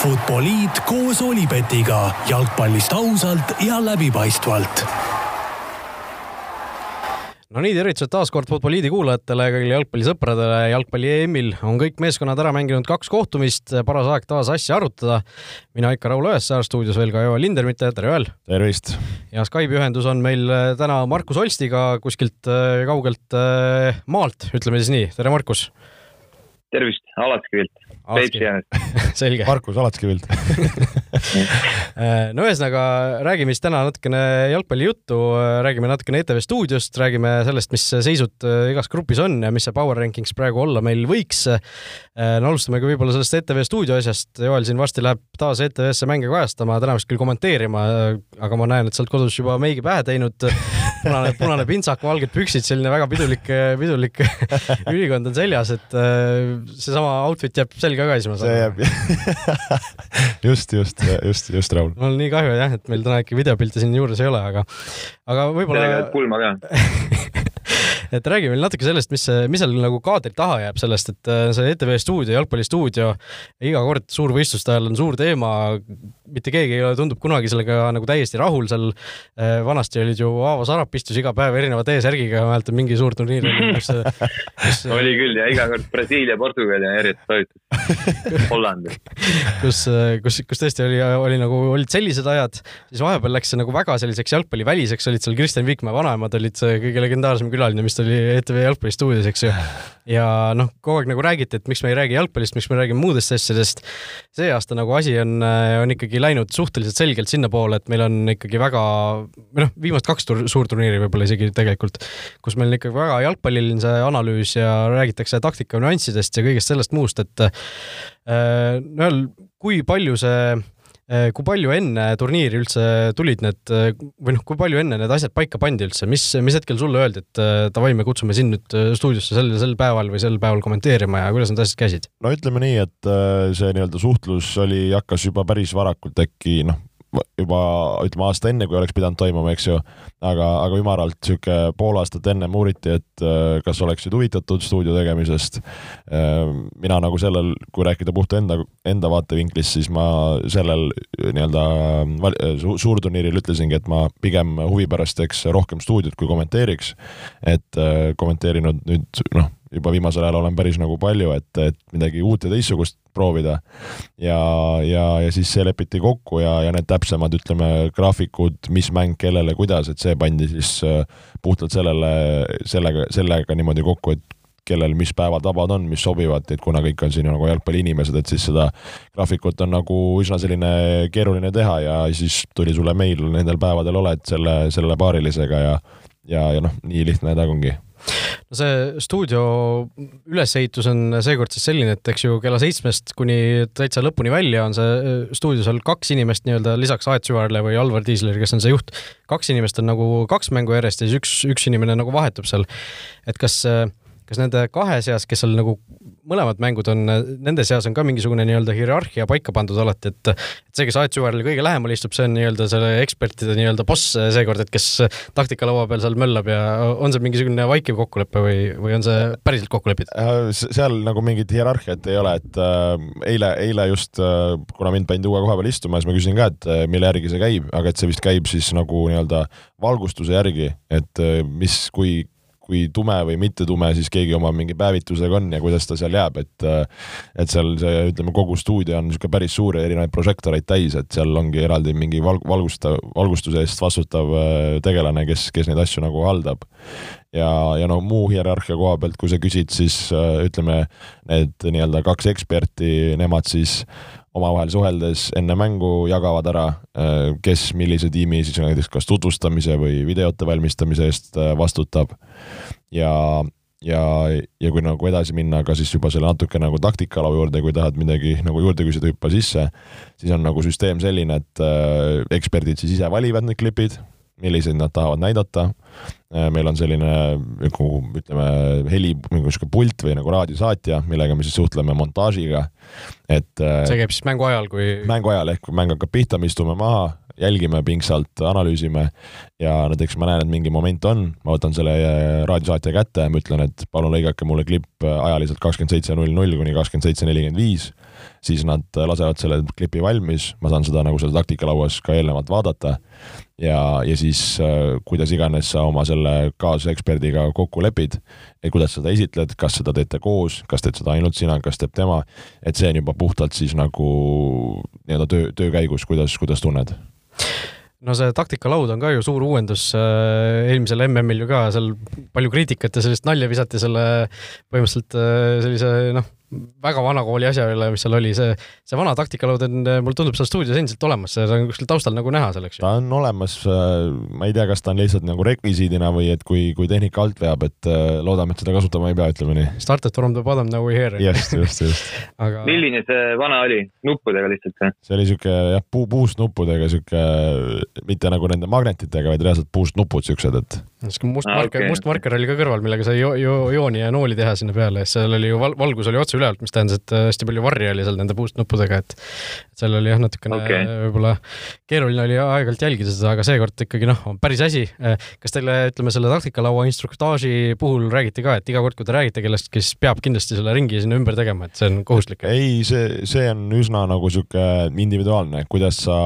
Futboliit koos Olipetiga jalgpallist ausalt ja läbipaistvalt no nii, tervitused taas kord Futboliidi kuulajatele, kõigile jalgpallisõpradele. jalgpalli EM-il on kõik meeskonnad ära mänginud kaks kohtumist, paras aeg taas asja arutada. mina ikka Raul Õessaar, stuudios veel ka Joel Lindermitte, tere Joel! tervist! ja Skype'i ühendus on meil äh, täna Markus Olstiga kuskilt äh, kaugelt äh, maalt, ütleme siis nii. tere, Markus! tervist, Alatskivilt. Peipsi äänest. selge. Markus Alatskivilt no ühesõnaga, räägime siis täna natukene jalgpallijuttu, räägime natukene ETV stuudiost, räägime sellest, mis seisud äh, igas grupis on ja mis see power rankings praegu olla meil võiks. Äh, no alustamegi võib-olla sellest ETV stuudio asjast. Joel siin varsti läheb taas ETV-sse mänge kajastama, täna vist küll kommenteerima, aga ma näen, et sa oled kodus juba meigi pähe teinud. Punane, punane pintsak, valged püksid, selline väga pidulik, pidulik ülikond on seljas, et äh, seesama outfit jääb selga ka siis ma saan aru. just, just, just, just, Raul. mul on nii kahju jah, et meil täna ikka videopilti siin juures ei ole, aga, aga võib-olla. jääb pulma ka et räägi veel natuke sellest, mis, mis seal nagu kaadri taha jääb sellest, et äh, see ETV stuudio, jalgpallistuudio, iga kord suurvõistluste ajal on suur teema, mitte keegi ei ole, tundub kunagi sellega nagu täiesti rahul seal. Äh, vanasti olid ju Aavo Sarap istus iga päev erineva T-särgiga, ma mäletan mingi suur turniir oli, kus, kus oli küll ja iga kord Brasiilia, Portugal ja järjest toitus Holland. kus, kus, kus tõesti oli, oli nagu, olid sellised ajad, siis vahepeal läks see nagu väga selliseks jalgpalliväliseks, olid seal Kristjan Vikmäe vanaemad olid kõige legendaarsem külaline, mis ta oli ETV jalgpallistuudios, eks ju. ja noh, kogu aeg nagu räägiti, et miks me ei räägi jalgpallist, miks me räägime muudest asjadest. see aasta nagu asi on, on ikkagi läinud suhteliselt selgelt sinnapoole, et meil on ikkagi väga, või noh, viimased kaks tur suurturniiri võib-olla isegi tegelikult, kus meil on ikkagi väga jalgpalliline see analüüs ja räägitakse taktika nüanssidest ja kõigest sellest muust, et äh, no kui palju see kui palju enne turniiri üldse tulid need või noh, kui palju enne need asjad paika pandi üldse, mis, mis hetkel sulle öeldi, et eh, davai, me kutsume sind nüüd eh, stuudiosse sel, sel päeval või sel päeval kommenteerima ja kuidas need asjad käisid? no ütleme nii, et see nii-öelda suhtlus oli, hakkas juba päris varakult äkki noh, juba ütleme aasta enne, kui oleks pidanud toimuma, eks ju, aga, aga ümaralt sihuke pool aastat ennem uuriti, et äh, kas oleksid huvitatud stuudio tegemisest. Äh, mina nagu sellel, kui rääkida puht enda, enda vaatevinklist, siis ma sellel nii-öelda su suurturniiril ütlesingi, et ma pigem huvi pärast teeks rohkem stuudiot, kui kommenteeriks. et äh, kommenteerinud nüüd noh juba viimasel ajal olen päris nagu palju, et, et midagi uut ja teistsugust proovida. ja, ja, ja siis see lepiti kokku ja, ja need täpsemad, ütleme, graafikud, mis mäng kellele, kuidas, et see pandi siis äh, puhtalt sellele, sellega, sellega niimoodi kokku, et kellel mis päevad vabad on, mis sobivad, et kuna kõik on siin nagu jalgpalliinimesed, et siis seda graafikut on nagu üsna selline keeruline teha ja siis tuli sulle meil nendel päevadel oled selle, selle paarilisega ja ja, ja noh, nii lihtne ta ongi no see stuudio ülesehitus on seekord siis selline, et eks ju kella seitsmest kuni täitsa lõpuni välja on see äh, stuudios all kaks inimest nii-öelda lisaks Aet Süvarile või Alvar Tiislerile, kes on see juht. kaks inimest on nagu kaks mängu järjest ja siis üks, üks inimene nagu vahetub seal. et kas äh, kas nende kahe seas, kes seal nagu mõlemad mängud on, nende seas on ka mingisugune nii-öelda hierarhia paika pandud alati, et et see, kes Aet Süvarile kõige lähemal istub, see on nii-öelda selle ekspertide nii-öelda boss seekord, et kes taktikalaua peal seal möllab ja on see mingisugune vaikiv kokkulepe või, või on see päriselt kokku lepitud? Äh, seal nagu mingit hierarhiat ei ole, et äh, eile, eile just äh,, kuna mind pandi uue koha peal istuma, siis ma küsisin ka, et äh, mille järgi see käib, aga et see vist käib siis nagu nii-öelda valgustuse järgi, et äh, mis, kui kui tume või mitte tume siis keegi oma mingi päevitusega on ja kuidas ta seal jääb, et et seal see, ütleme, kogu stuudio on niisugune päris suur ja erinevaid prožektoreid täis, et seal ongi eraldi mingi val-, valgusta-, valgustuse eest vastutav äh, tegelane, kes, kes neid asju nagu haldab. ja, ja no muu hierarhia koha pealt, kui sa küsid, siis äh, ütleme, need nii-öelda kaks eksperti, nemad siis omavahel suheldes enne mängu jagavad ära, äh, kes millise tiimi siis näiteks kas tutvustamise või videote valmistamise eest äh, vastutab. ja, ja, ja kui nagu edasi minna ka siis juba selle natuke nagu taktikalao juurde, kui tahad midagi nagu juurde küsida, hüppa sisse, siis on nagu süsteem selline, et äh, eksperdid siis ise valivad need klipid milliseid nad tahavad näidata. Äh, meil on selline nagu ütleme, heli, mingi sihuke pult või nagu raadiosaatja, millega me siis suhtleme montaažiga, et. Äh, see käib siis mängu ajal, kui. mängu ajal ehk kui mäng hakkab pihta, me istume maha, jälgime pingsalt, analüüsime ja näiteks ma näen, et mingi moment on, ma võtan selle äh, raadiosaatja kätte ja ma ütlen, et palun lõigake mulle klipp ajaliselt kakskümmend seitse null null kuni kakskümmend seitse nelikümmend viis siis nad lasevad selle klipi valmis, ma saan seda nagu seal taktikalauas ka eelnevalt vaadata ja, ja siis äh, kuidas iganes sa oma selle kaaseksperdiga kokku lepid, et kuidas seda esitled, kas seda teete koos, kas teed seda ainult sina, kas teeb tema, et see on juba puhtalt siis nagu nii-öelda töö, töö käigus, kuidas, kuidas tunned? no see taktikalaud on ka ju suur uuendus äh, eelmisel MM-il ju ka seal palju kriitikat ja sellist nalja visati selle põhimõtteliselt äh, sellise noh väga vana kooli asja üle, mis seal oli, see, see vana taktikalaud on, mulle tundub seal stuudios endiselt olemas, see on kuskil taustal nagu näha seal, eks ju. ta on olemas, äh, ma ei tea, kas ta on lihtsalt nagu rekvisiidina või et kui, kui tehnika alt veab, et äh, loodame, et seda kasutama ei pea, ütleme nii. Started from the bottom, now we here. just, just, just aga.... milline see vana oli, nuppudega lihtsalt või? see oli siuke jah, puu, puust nuppudega siuke, mitte nagu nende magnetitega, vaid reaalselt puust nupud siuksed, et. siuke must ah, marker okay., must marker oli ka kõrval, millega sai jo, jo, jooni ja nooli teha sinna peale, seal oli ju val, valgus oli otse ülevalt, mis tähendas, et äh, hästi palju varje oli seal nende boost nuppudega, et seal oli jah, natukene okay. võib-olla keeruline oli aeg-ajalt jälgida seda, aga seekord ikkagi noh, on päris asi. Äh, kas teile, ütleme selle taktikalaua instruktaaži puhul räägiti ka, et iga kord, kui te räägite kellestki, siis peab kindlasti selle ringi sinna ümber tegema, et see on kohustuslik? ei, see, see on üsna nagu sihuke individuaalne, kuidas sa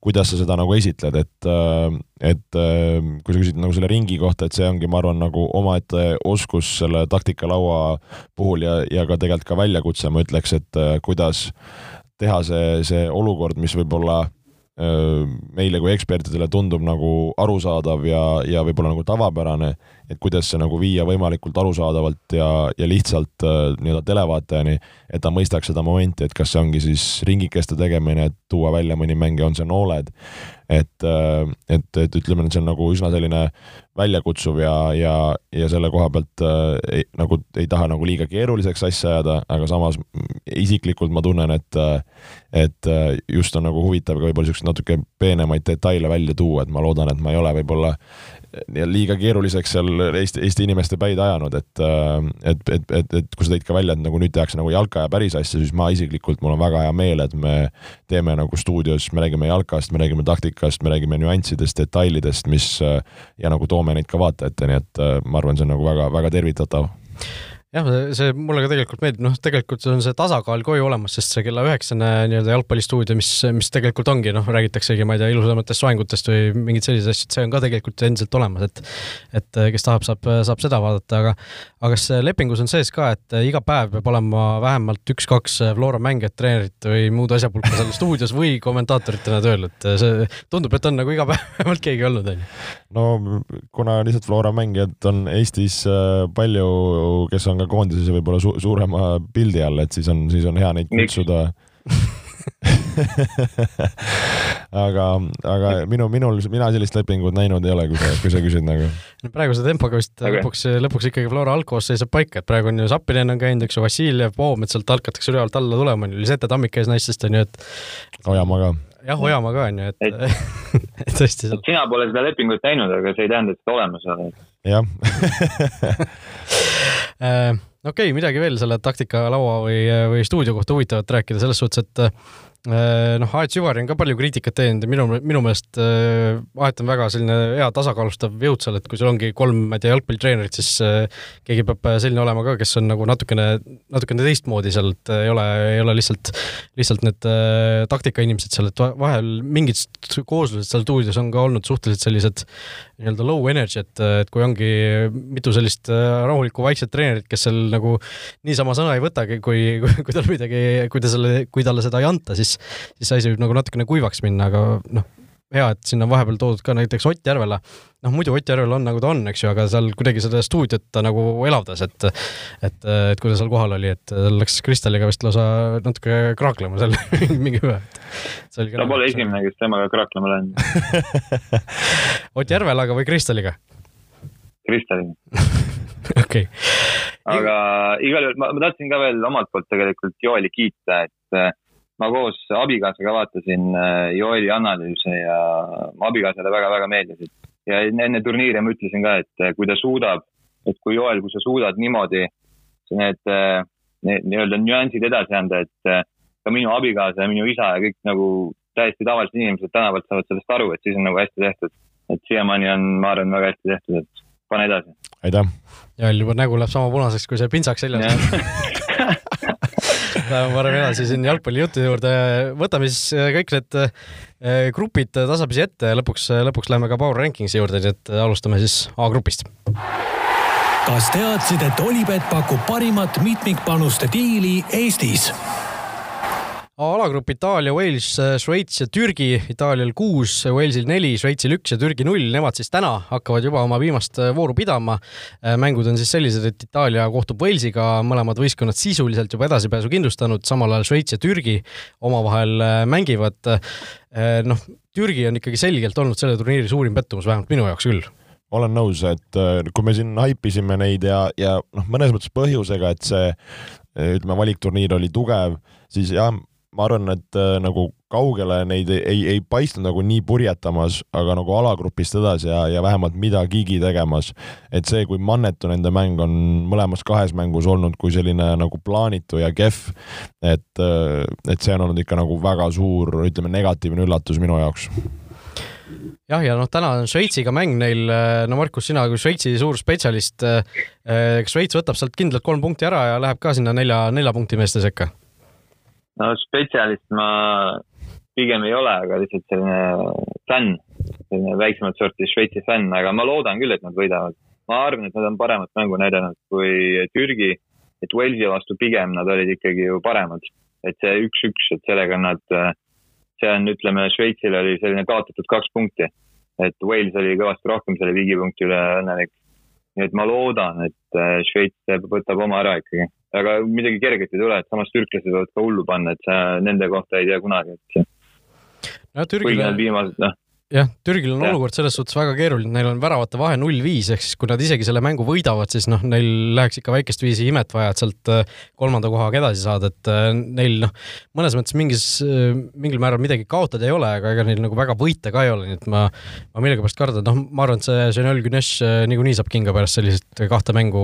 kuidas sa seda nagu esitled, et, äh, et äh, kui sa küsid nagu selle ringi kohta, et see ongi, ma arvan, nagu omaette oskus selle taktikalaua puhul ja, ja ka tegelikult ka väljakutse, ma ütleks, et äh, kuidas teha see, see olukord, mis võib-olla meile kui ekspertidele tundub nagu arusaadav ja, ja võib-olla nagu tavapärane, et kuidas see nagu viia võimalikult arusaadavalt ja, ja lihtsalt nii-öelda televaatajani, et ta mõistaks seda momenti, et kas see ongi siis ringikeste tegemine, et tuua välja mõni mäng ja on see nooled, et, äh, et, et ütleme, et see on nagu üsna selline väljakutsuv ja, ja, ja selle koha pealt äh, ei, nagu ei taha nagu liiga keeruliseks asja ajada, aga samas isiklikult ma tunnen, et, et äh, just on nagu huvitav ka võib-olla siukseid natuke peenemaid detaile välja tuua, et ma loodan, et ma ei ole võib-olla liiga keeruliseks seal Eesti, Eesti inimeste päid ajanud, et, et, et, et, et kui sa tõid ka välja, et nagu nüüd tehakse nagu jalka ja päris asja, siis ma isiklikult, mul on väga hea meel, et me teeme nagu stuudios, me räägime jalkast, me räägime taktikast, me räägime nüanssidest, detailidest, mis ja nagu toome neid ka vaatajate, nii et ma arvan, see on nagu väga-väga tervitatav jah, see mulle ka tegelikult meeldib, noh, tegelikult on see tasakaal koju olemas, sest see kella üheksane nii-öelda jalgpallistuudio, mis, mis tegelikult ongi, noh, räägitaksegi, ma ei tea, ilusamatest soengutest või mingeid selliseid asju, et see on ka tegelikult endiselt olemas, et et kes tahab, saab, saab seda vaadata, aga aga kas lepingus on sees ka, et iga päev peab olema vähemalt üks-kaks Flora mängijat, treenerit või muud asjapulka seal stuudios või kommentaatoritena tööl, et see tundub, et on nagu iga päev vähemalt keegi olnud, on ju? no kuna lihtsalt Flora mängijad on Eestis palju, kes on ka koondises ja võib-olla su suurema pildi all, et siis on, siis on hea neid kutsuda aga, aga minu, minul, mina sellist lepingut näinud ei ole, kui sa, kui sa küsid nagu. no praeguse tempoga vist okay. lõpuks, lõpuks ikkagi Flora algkoos seisab paika, et praegu on ju Zappinen on käinud, eks ju, Vassiljev, Poom, et sealt hakatakse ülevalt alla tulema, on ju, Lisette Tammik käis naistest, on ju, et. Ojamaa ka. jah, Ojamaa ka on ju, et, et tõesti. sina pole seda lepingut näinud, aga see ei tähenda, et seda olemas ei ole. Jah. Äh, okei okay,, midagi veel selle taktikalaua või, või stuudio kohta huvitavat rääkida, selles suhtes, et Äh, noh, Aet Süvari on ka palju kriitikat teinud ja minu, minu meelest äh, Aet on väga selline hea tasakaalustav jõud seal, et kui sul ongi kolm, ma ei tea, jalgpallitreenerit, siis keegi peab selline olema ka, kes on nagu natukene, natukene teistmoodi seal, et ei ole, ei ole lihtsalt, lihtsalt need taktikainimesed seal, et vahel mingid kooslused seal stuudios on ka olnud suhteliselt sellised nii-öelda low energy, et, et kui ongi mitu sellist rahulikku vaikset treenerit, kes seal nagu niisama sõna ei võtagi, kui, kui, kui tal midagi, kui ta selle, kui talle seda ei anta, siis siis, siis asi võib nagu natukene kuivaks minna, aga noh, hea, et sinna vahepeal toodud ka näiteks Ott Järvela. noh, muidu Ott Järvel on nagu ta on, eks ju, aga seal kuidagi seda stuudiot ta nagu elavdas, et et, et kui ta seal kohal oli, et tal läks Kristaliga vist lausa natuke kraaklema seal mingi päev. ta pole esimene, kes temaga kraaklema läinud Ott Järvelaga või Kristaliga? Kristaliga okei okay.. aga igal juhul ma, ma tahtsin ka veel omalt poolt tegelikult Joeli kiita, et ma koos abikaasaga vaatasin äh, Joeli analüüse ja abikaasale väga-väga meeldisid. ja enne turniiri ma ütlesin ka, et äh, kui ta suudab, et kui Joel, kui sa suudad niimoodi need, äh, need nii-öelda nüansid edasi anda, et ka minu abikaasa ja minu isa ja kõik nagu täiesti tavalised inimesed tänavalt saavad sellest aru, et siis on nagu hästi tehtud. et siiamaani on, ma arvan, väga hästi tehtud, et pane edasi. aitäh. Joel juba nägu läheb sama punaseks kui see pintsak seljas Läheme parem edasi siin jalgpallijuttude juurde, võtame siis äh, kõik need äh, grupid tasapisi ette ja lõpuks, lõpuks läheme ka Power Rankingsi juurde, nii et alustame siis A-grupist. kas teadsid, et Olipet pakub parimat mitmikpanuste diili Eestis? Alagrupp Itaalia, Wales, Šveits ja Türgi, Itaalial kuus, Walesil neli, Šveitsil üks ja Türgi null, nemad siis täna hakkavad juba oma viimast vooru pidama. mängud on siis sellised, et Itaalia kohtub Walesiga, mõlemad võistkonnad sisuliselt juba edasipääsu kindlustanud, samal ajal Šveits ja Türgi omavahel mängivad. noh, Türgi on ikkagi selgelt olnud selle turniiri suurim pettumus, vähemalt minu jaoks küll. Olen nõus, et kui me siin haipisime neid ja, ja noh, mõnes mõttes põhjusega, et see ütleme, valikturniir oli tugev, siis jah, ma arvan, et äh, nagu kaugele neid ei, ei, ei paistnud nagu nii purjetamas, aga nagu alagrupist edasi ja, ja vähemalt midagigi tegemas. et see, kui mannetu nende mäng on mõlemas kahes mängus olnud kui selline nagu plaanitu ja kehv, et, äh, et see on olnud ikka nagu väga suur, ütleme, negatiivne üllatus minu jaoks jah, ja noh, täna on Šveitsiga mäng neil, äh, no Markus, sina kui Šveitsi suur spetsialist, kas Šveits võtab sealt kindlalt kolm punkti ära ja läheb ka sinna nelja, nelja punkti meeste sekka? No spetsialist ma pigem ei ole, aga lihtsalt selline fänn, selline väiksemat sorti Šveitsi fänn, aga ma loodan küll, et nad võidavad. ma arvan, et nad on paremat mängu näidanud kui Türgi, et Walesi vastu pigem nad olid ikkagi ju paremad. et see üks-üks, et sellega nad, see on, ütleme, Šveitsil oli selline kaotatud kaks punkti. et Wales oli kõvasti rohkem selle viigipunkti üle õnnelik. nii et ma loodan, et Šveits võtab oma ära ikkagi aga midagi kerget ei tule, et samas türklased võivad ka hullu panna, et sa nende kohta ei tea kunagi, et. no Türgile. viimased, noh jah, Türgil on ja. olukord selles suhtes väga keeruline, neil on väravate vahe null viis, ehk siis kui nad isegi selle mängu võidavad, siis noh, neil läheks ikka väikest viisi imet vaja, et sealt äh, kolmanda kohaga edasi saada, et äh, neil noh, mõnes mõttes mingis, äh, mingil määral midagi kaotada ei ole, aga ega neil nagu väga võita ka ei ole, nii et ma, ma millegipärast kardan, noh, ma arvan, et see Genel Günesh niikuinii saab kinga pärast sellist kahte mängu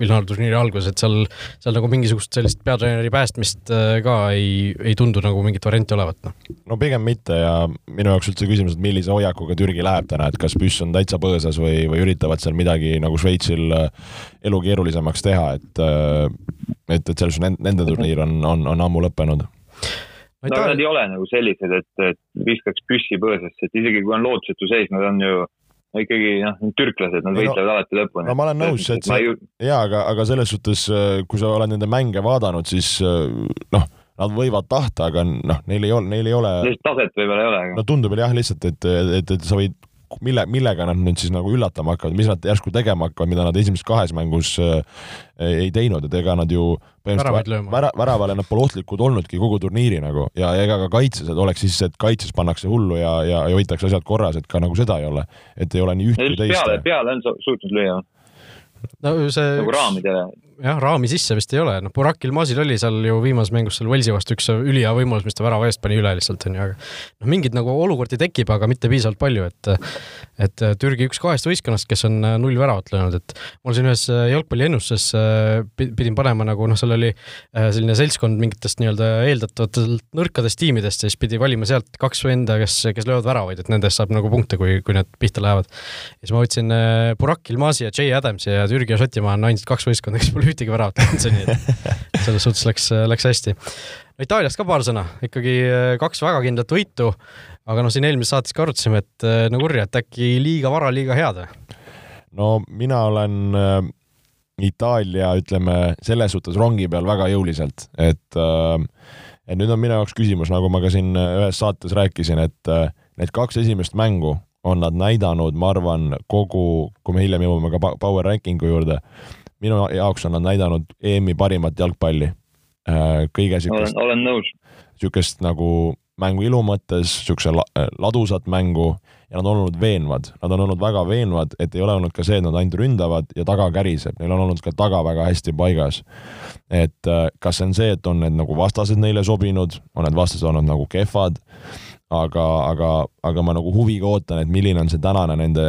finaalturniiri alguses, et seal, seal nagu mingisugust sellist peatreeneri päästmist ka ei, ei tundu nagu mingit varianti olevat, noh. no pigem mitte ja minu jaoks üldse küsimus, et millise millise hoiakuga Türgi läheb täna, et kas püss on täitsa põõsas või, või üritavad seal midagi nagu Šveitsil äh, elu keerulisemaks teha, et äh, et, et selles suhtes nende turniir on, on, on ammu lõppenud no aga nad ei ole nagu sellised, et, et viskaks püssi põõsasse, et isegi kui on lootusetu seis, nad on ju ikkagi noh, türklased, nad võitlevad no, alati lõpuni. no ma olen nõus, et see, jaa, aga, aga selles suhtes, äh, kui sa oled nende mänge vaadanud, siis noh nad võivad tahta, aga noh, neil ei ole, neil ei ole. taset võib-olla ei ole. no tundub jah lihtsalt, et, et, et sa võid mille, millega nad nüüd siis nagu üllatama hakkavad, mis nad järsku tegema hakkavad, mida nad esimeses kahes mängus äh, ei teinud, et ega nad ju põhimõtteliselt vära, väravale nad pole ohtlikud olnudki kogu turniiri nagu ja ega ka kaitses, et oleks siis, et kaitses pannakse hullu ja, ja, ja hoitakse asjad korras, et ka nagu seda ei ole, et ei ole nii üht kui teist. peale, peale on suutnud lüüa. no see nagu raamidele jah, raami sisse vist ei ole, noh, Burak Ilmazil oli seal ju viimases mängus seal Walesi vastu üks ülihea võimalus, mis ta värava eest pani üle lihtsalt onju, aga noh, mingeid nagu olukordi tekib, aga mitte piisavalt palju, et et Türgi üks kahest võistkonnast, kes on null väravat löönud, et mul siin ühes jalgpalliennustuses pidin panema nagu noh, seal oli selline seltskond mingitest nii-öelda eeldatavatelt nõrkadest tiimidest ja siis pidi valima sealt kaks venda, kes, kes löövad väravaid, et nendest saab nagu punkte, kui, kui need pihta lähevad. ja siis ma võtsin Burak Ilmazi ja Jay Adamsi ja Türgi ja Šotimaa on ainsad kaks võistkonda, kes pole pole ühtegi väravat teinud seni, et selles suhtes läks, läks hästi. Itaaliast ka paar sõna, ikkagi äh, kaks väga kindlat võitu, aga noh, siin eelmises saates ka arutasime, et äh, no kurja, et äkki liiga vara, liiga head või? no mina olen äh, Itaalia, ütleme, selles suhtes rongi peal väga jõuliselt, et äh, et nüüd on minu jaoks küsimus, nagu ma ka siin ühes saates rääkisin, et äh, need kaks esimest mängu on nad näidanud, ma arvan, kogu, kui me hiljem jõuame ka power ranking'u juurde, minu jaoks on nad näidanud EM-i parimat jalgpalli. Äh, kõige siukest. olen nõus. siukest nagu mängu ilu mõttes, siukse ladusat mängu ja nad on olnud veenvad, nad on olnud väga veenvad, et ei ole olnud ka see, et nad ainult ründavad ja taga käriseb, neil on olnud ka taga väga hästi paigas. et äh, kas see on see, et on need nagu vastased neile sobinud, on need vastased olnud nagu kehvad aga, aga, aga ma nagu huviga ootan, et milline on see tänane nende,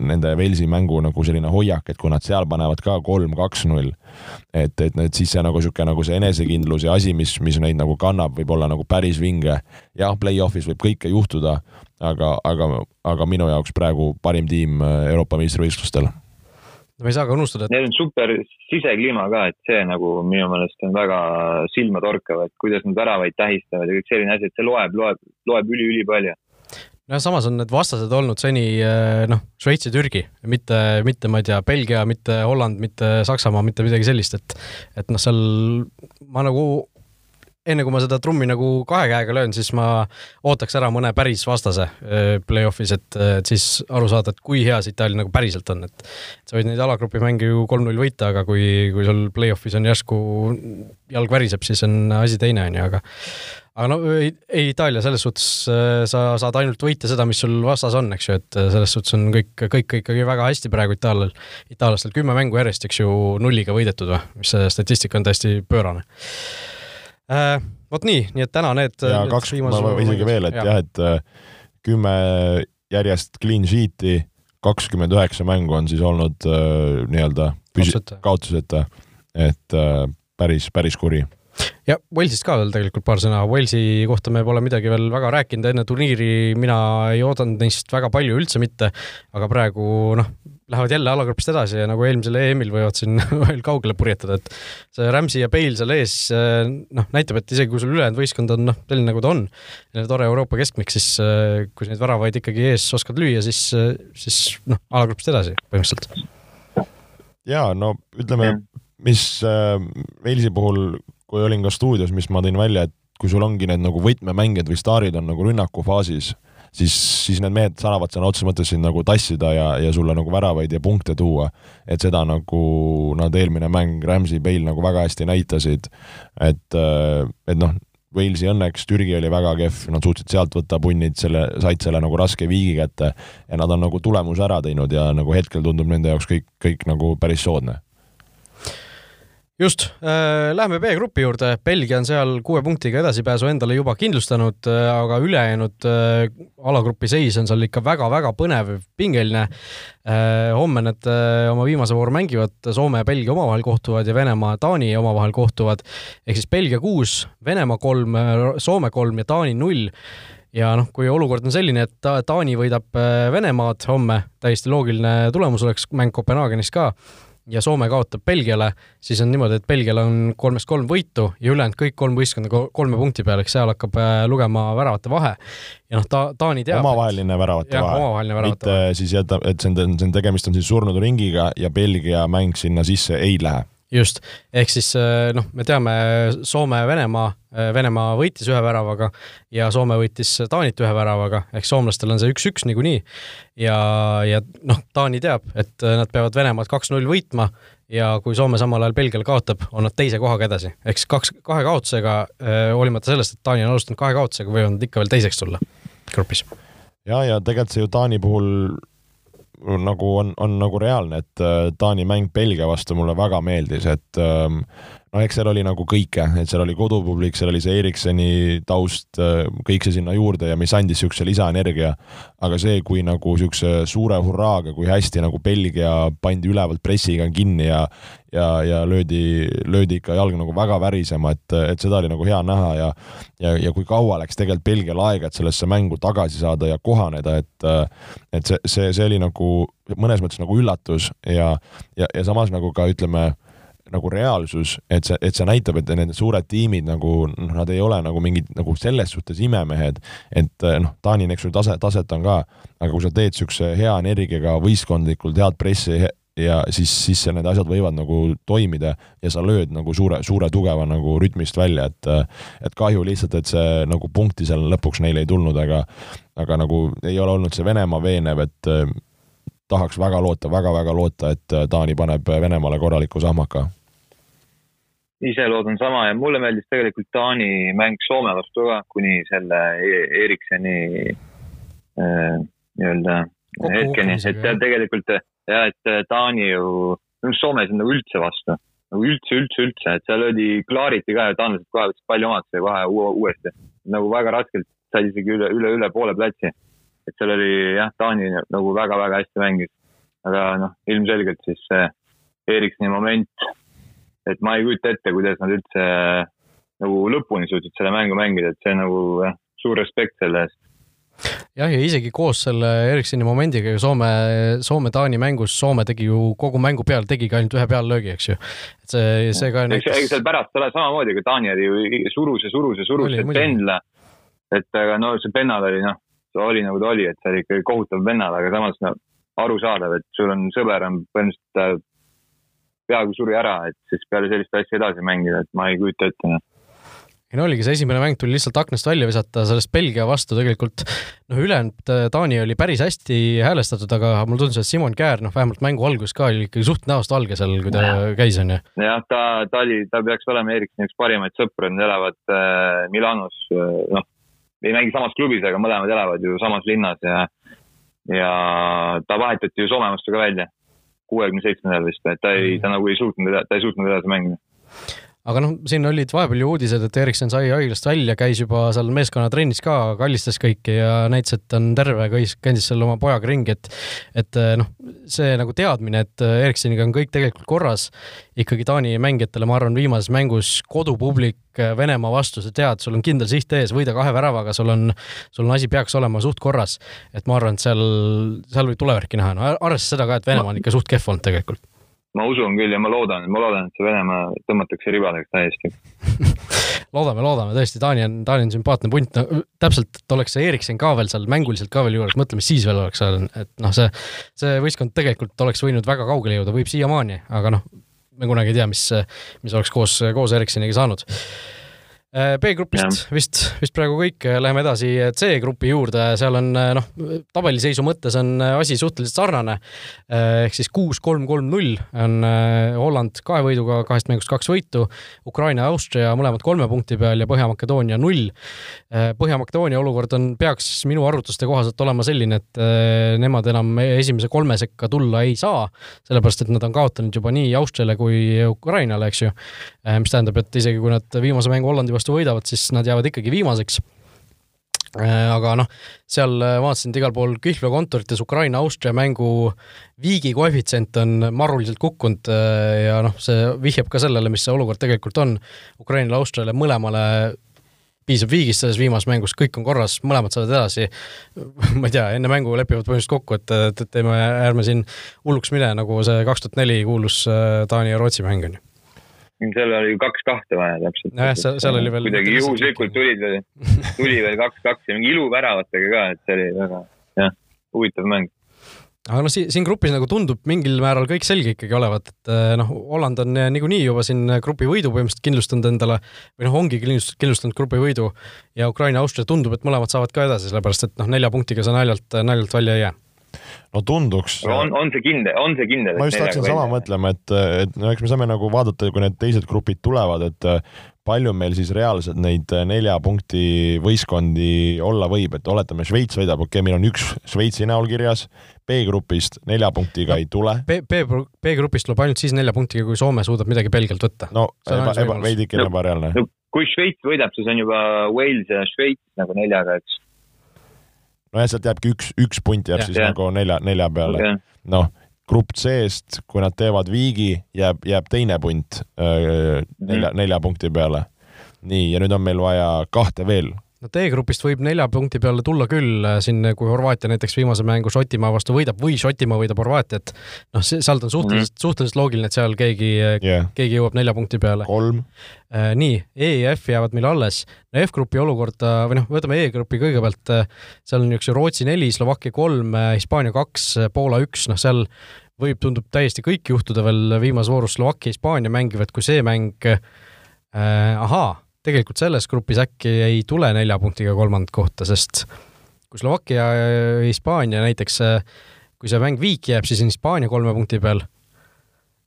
nende Velsi mängu nagu selline hoiak, et kui nad seal panevad ka kolm, kaks, null, et, et need siis see nagu niisugune nagu see enesekindlus ja asi, mis, mis neid nagu kannab, võib olla nagu päris vinge. jah, play-off'is võib kõike juhtuda, aga, aga, aga minu jaoks praegu parim tiim Euroopa meistrivõistlustel no me ei saa ka unustada, et neil on super sisekliima ka, et see nagu minu meelest on väga silmatorkav, et kuidas nad väravaid tähistavad ja kõik selline asi, et see loeb, loeb, loeb üli-ülipalju nojah, samas on need vastased olnud seni eh, noh, Šveits ja Türgi, mitte, mitte ma ei tea, Belgia, mitte Holland, mitte Saksamaa, mitte midagi sellist, et et noh, seal ma nagu enne kui ma seda trummi nagu kahe käega löön, siis ma ootaks ära mõne päris vastase äh, play-off'is, et, et siis aru saada, et kui hea see Itaalia nagu päriselt on, et sa võid neid alagrupi mänge ju kolm-null võita, aga kui, kui sul play-off'is on järsku jalg väriseb, siis on asi teine, on ju, aga aga no ei, Itaalia selles suhtes äh, sa saad ainult võita seda, mis sul vastas on, eks ju, et äh, selles suhtes on kõik, kõik ikkagi väga hästi praegu itaallal, itaallastel kümme mängu järjest, eks ju, nulliga võidetud või, mis see statistika on täiesti pöörane äh,. Vot nii, nii et täna need. ja need kaks, ma isegi veel, et jah ja,, et äh, kümme järjest clean sheet'i, kakskümmend üheksa mängu on siis olnud äh, nii-öelda kaotuseta, et äh, päris, päris kuri. Ja Walesist ka veel tegelikult paar sõna, Walesi kohta me pole midagi veel väga rääkinud, enne turniiri mina ei oodanud neist väga palju üldse mitte, aga praegu noh, lähevad jälle alagrupist edasi ja nagu eelmisel EM-il võivad siin veel kaugele purjetada, et see Rams'i ja Bale seal ees noh, näitab, et isegi kui sul ülejäänud võistkond on noh, selline nagu ta on, tore Euroopa keskmik, siis kui sa neid väravaid ikkagi ees oskad lüüa, siis, siis noh, alagrupist edasi põhimõtteliselt. ja no ütleme, mis äh, Walesi puhul, kui olin ka stuudios, mis ma tõin välja, et kui sul ongi need nagu võtmemängijad või staarid on nagu rünnakufaasis siis, siis need mehed saavad sõna otseses mõttes sind nagu tassida ja, ja sulle nagu väravaid ja punkte tuua. et seda nagu nad eelmine mäng Ramsey, Bale nagu väga hästi näitasid, et, et noh, Walesi õnneks Türgi oli väga kehv, nad suutsid sealt võtta punnid, selle, said selle nagu raske viigi kätte. ja nad on nagu tulemuse ära teinud ja nagu hetkel tundub nende jaoks kõik, kõik nagu päris soodne just äh,, läheme B-grupi juurde, Belgia on seal kuue punktiga edasipääsu endale juba kindlustanud äh,, aga ülejäänud äh, alagrupi seis on seal ikka väga-väga põnev, pingeline äh,. homme nad äh, oma viimase vooru mängivad, Soome ja Belgia omavahel kohtuvad ja Venemaa ja Taani omavahel kohtuvad. ehk siis Belgia kuus, Venemaa kolm, Soome kolm ja Taani null ja noh, kui olukord on selline, et ta, Taani võidab äh, Venemaad homme, täiesti loogiline tulemus oleks mäng Kopenhaagenis ka ja Soome kaotab Belgiale, siis on niimoodi, et Belgial on kolmest kolm võitu ja ülejäänud kõik kolm võistkonda kolme punkti peal, eks seal hakkab äh, lugema väravate vahe. ja noh, ta, Taani teab. omavaheline väravate ja, vahe. mitte vahe. siis jätta, et see on, see on tegemist on siis surnud ringiga ja Belgia mäng sinna sisse ei lähe just, ehk siis äh, noh, me teame Soome ja Venemaa, äh, Venemaa võitis ühe väravaga ja Soome võitis Taanit ühe väravaga, ehk soomlastel on see üks-üks niikuinii. ja, ja noh, Taani teab, et äh, nad peavad Venemaad kaks-null võitma ja kui Soome samal ajal Belgiale kaotab, on nad teise kohaga edasi, ehk siis kaks, kahe kaotusega, hoolimata sellest, et Taani on alustanud kahe kaotusega, võivad nad ikka veel teiseks tulla grupis. ja, ja tegelikult see ju Taani puhul nagu on, on nagu reaalne, et äh, Taani mäng Belgia vastu mulle väga meeldis, et ähm, no eks seal oli nagu kõike, et seal oli kodupublik, seal oli see Ericssoni taust, äh, kõik see sinna juurde ja mis andis niisuguse lisaenergia. aga see, kui nagu niisuguse suure hurraaga, kui hästi nagu Belgia pandi ülevalt pressiga kinni ja ja, ja löödi, löödi ikka jalg nagu väga värisema, et, et seda oli nagu hea näha ja ja, ja kui kaua läks tegelikult Belgial aega, et sellesse mängu tagasi saada ja kohaneda, et et see, see, see oli nagu mõnes mõttes nagu üllatus ja, ja, ja samas nagu ka ütleme, nagu reaalsus, et see, et see näitab, et need suured tiimid nagu noh, nad ei ole nagu mingid nagu selles suhtes imemehed, et noh, Taani, eks ju, tase, taset on ka, aga kui sa teed niisuguse hea energiaga võistkondlikult head pressi, ja siis, siis need asjad võivad nagu toimida ja sa lööd nagu suure, suure tugeva nagu rütmist välja, et et kahju lihtsalt, et see nagu punkti seal lõpuks neile ei tulnud, aga aga nagu ei ole olnud see Venemaa veenev, et eh, tahaks väga loota väga,, väga-väga loota, et Taani paneb Venemaale korraliku sahmaka. ise loodan sama ja mulle meeldis tegelikult Taani mäng Soome vastu ka, kuni selle e-, Ericssoni äh, nii-öelda hetkeni, et tegelikult ja et äh, Taani ju, Soomes on nagu üldse vastu, nagu üldse, üldse, üldse, et seal löödi klaariti ka ja taanlased kohe võtsid palli omadesse ja kohe uuesti. nagu väga raskelt said isegi üle, üle, üle poole platsi. Et seal oli jah, Taani nagu väga-väga hästi mängis. aga noh, ilmselgelt siis see Ericssoni moment, et ma ei kujuta ette, kuidas nad üldse nagu lõpuni suutsid selle mängu mängida, et see nagu jah, suur respekt selle eest jah, ja isegi koos selle Ericssoni momendiga ju Soome, Soome-Taani mängus Soome tegi ju kogu mängu peal, tegigi ainult ühe peallöögi, eks ju. et see, see ka näitas. ega seal pärast ole samamoodi, kui Taani oli ju surus ja surus ja surus see pendla. et aga no see pennal oli noh, oli nagu ta oli, et see oli ikkagi kohutav pennal, aga samas no arusaadav, et sul on sõber on põhimõtteliselt peaaegu suri ära, et siis peale sellist asja edasi mängida, et ma ei kujuta ette noh ei no oligi, see esimene mäng tuli lihtsalt aknast välja visata, sellest Belgia vastu tegelikult noh, ülejäänud äh, Taani oli päris hästi häälestatud, aga mulle tundus, et Simon Käär, noh, vähemalt mängu alguses ka oli ikkagi suht näost valge seal, kui ta ja. käis, onju. jah, ta, ta oli, ta peaks olema Ericssoni üks parimaid sõpru, nad elavad äh, Milanos, äh, noh, ei mängi samas klubis, aga mõlemad elavad ju samas linnas ja, ja ta vahetati ju Soome vastu ka välja kuuekümne seitsmendal vist, et ta ei, ta nagu ei suutnud, ta ei suutnud edasi mängida aga noh, siin olid vahepeal ju uudised, et Erikson sai haiglast välja, käis juba seal meeskonnatrennis ka, kallistas kõiki ja näitas, et on terve, käis, käis seal oma pojaga ringi, et et eh, noh, see nagu teadmine, et Eriksoniga on kõik tegelikult korras, ikkagi Taani mängijatele, ma arvan, viimases mängus kodupublik eh, Venemaa vastu, sa tead, sul on kindel siht ees, võida kahe väravaga, sul on, sul on asi peaks olema suht korras. et ma arvan, et seal, seal võib tulevärki näha, no arvestades seda ka, et Venemaa on ikka suht kehv olnud tegelikult ma usun küll ja ma loodan, ma loodan, et see Venemaa tõmmatakse ribadeks täiesti. Loodame, loodame tõesti, Taani on, Taani on sümpaatne punt, no täpselt, et oleks see Eriksen ka veel seal mänguliselt ka veel juures, mõtle, mis siis veel oleks seal, et noh, see, see võistkond tegelikult oleks võinud väga kaugele jõuda, võib siiamaani, aga noh, me kunagi ei tea, mis, mis oleks koos, koos Erikseniga saanud B-grupist vist, vist praegu kõik, läheme edasi C-grupi juurde, seal on noh, tabeliseisu mõttes on asi suhteliselt sarnane. Äh, ehk siis kuus, kolm, kolm, null on äh, Holland kahe võiduga, kahest mängust kaks võitu, Ukraina ja Austria mõlemad kolme punkti peal ja Põhja-Makedoonia null. Põhja-Makedoonia olukord on, peaks minu arvutuste kohaselt olema selline, et nemad enam esimese kolme sekka tulla ei saa, sellepärast et nad on kaotanud juba nii Austriale kui Ukrainale, eks ju. mis tähendab, et isegi kui nad viimase mängu Hollandi vastu vastu võidavad, siis nad jäävad ikkagi viimaseks äh, aga noh, seal äh, vaatasin, et igal pool kihlveokontorites Ukraina-Austria mängu viigi koefitsient on maruliselt kukkunud äh, ja noh, see vihjab ka sellele, mis see olukord tegelikult on. Ukrainale, Austriale mõlemale piisab viigist selles viimases mängus, kõik on korras, mõlemad saavad edasi. ma ei tea, enne mängu lepivad põhimõtteliselt kokku, et teeme, ärme siin hulluks mine, nagu see kaks tuhat neli kuulus Taani ja Rootsi mäng on ju seal oli ju kaks kahte vaja täpselt. nojah, seal, seal oli veel. kuidagi juhuslikult tulid veel, tuli veel kaks-kaks ja mingi iluväravatega ka, et see oli väga, jah, huvitav mäng aga noh, siin, grupis nagu tundub mingil määral kõik selge ikkagi olevat, et eh, noh, Holland on eh, niikuinii juba siin grupi võidu põhimõtteliselt kindlustanud endale või noh, ongi kindlustanud grupi võidu ja Ukraina, Austria tundub, et mõlemad saavad ka edasi, sellepärast et noh, nelja punktiga sa naljalt, naljalt välja ei jää no tunduks. on, on see kindel, on see kindel? ma just hakkasin sama mõtlema, et, et no eks me saame nagu vaadata, kui need teised grupid tulevad, et palju meil siis reaalselt neid nelja punkti võistkondi olla võib, et oletame, Šveits võidab, okei okay,, meil on üks Šveitsi näol kirjas, B-grupist nelja punktiga no, ei tule. B, B, B-grupist tuleb ainult siis nelja punktiga, kui Soome suudab midagi Belgialt võtta. no eba, eba, veidike no, ebareaalne no,. kui Šveits võidab, siis on juba Wales ja Šveits nagu neljaga, eks nojah, sealt jääbki üks, üks punt jääb ja, siis ja. nagu nelja, nelja peale okay.. noh, grupp C-st, kui nad teevad viigi, jääb, jääb teine punt öö, nelja mm., nelja punkti peale. nii, ja nüüd on meil vaja kahte veel no D-grupist võib nelja punkti peale tulla küll äh, siin, kui Horvaatia näiteks viimase mängu Šotimaa vastu võidab või Šotimaa võidab Horvaatiat. noh, sealt on suhteliselt mm., suhteliselt loogiline, et seal keegi yeah., keegi jõuab nelja punkti peale. kolm. Äh, nii, E ja F jäävad meil alles. no F-grupi olukorda või noh, võtame E-grupi kõigepealt, äh, seal on üks Rootsi neli, Slovakkia kolm, Hispaania kaks, Poola üks, noh seal võib, tundub täiesti kõik juhtuda veel viimases voorus Slovakkia, Hispaania mängivad, kui see mäng äh,, ahaa tegelikult selles grupis äkki ei tule nelja punktiga kolmandat kohta, sest kui Slovakkia ja Hispaania näiteks, kui see mäng viiki jääb, siis on Hispaania kolme punkti peal.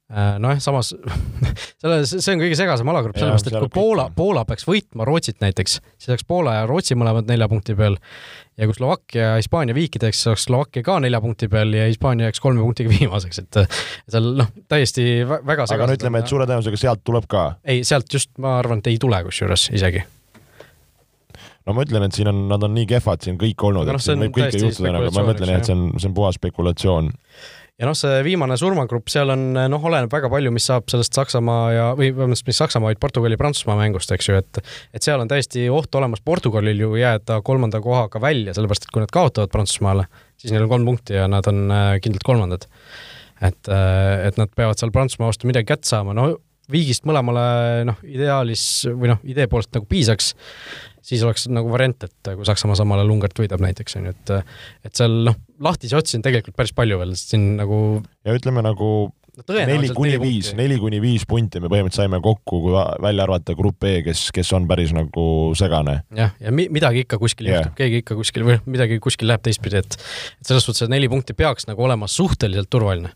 Äh, nojah, samas selle, see on kõige segasem alagrupp, sellepärast et kui Poola, Poola peaks võitma Rootsit näiteks, siis oleks Poola ja Rootsi mõlemad nelja punkti peal ja kui Slovakkia ja Hispaania viikideks, oleks Slovakkia ka nelja punkti peal ja Hispaania jääks kolme punktiga viimaseks, et seal noh, täiesti väga aga no ütleme, et suure tõenäosusega sealt tuleb ka? ei, sealt just ma arvan, et ei tule kusjuures isegi. No ma ütlen, et siin on, nad on nii kehvad siin kõik olnud, et no, siin võib kõike juhtuda, aga ma mõtlen jah, et see on, see on puhas spekulatsioon ja noh, see viimane surmagrupp, seal on noh, oleneb väga palju, mis saab sellest Saksamaa ja, või vabandust, mis Saksamaa, vaid Portugali-Prantsusmaa mängust, eks ju, et et seal on täiesti oht olemas Portugalil ju jääda kolmanda kohaga välja, sellepärast et kui nad kaotavad Prantsusmaale, siis neil on kolm punkti ja nad on äh, kindlalt kolmandad. et, äh, et nad peavad seal Prantsusmaa vastu midagi kätte saama, no viigist mõlemale noh, ideaalis või noh, idee poolest nagu piisaks siis oleks nagu variant, et kui Saksamaa samale Ungart võidab näiteks, on ju, et et seal noh, lahtisi otsi on tegelikult päris palju veel, sest siin nagu ja ütleme nagu no, neli kuni viis, neli kuni viis punti me põhimõtteliselt saime kokku, kui välja arvata grupp E, kes, kes on päris nagu segane. jah, ja mi-, midagi ikka kuskil yeah. juhtub, keegi ikka kuskil või midagi kuskil läheb teistpidi, et et selles suhtes, et neli punkti peaks nagu olema suhteliselt turvaline.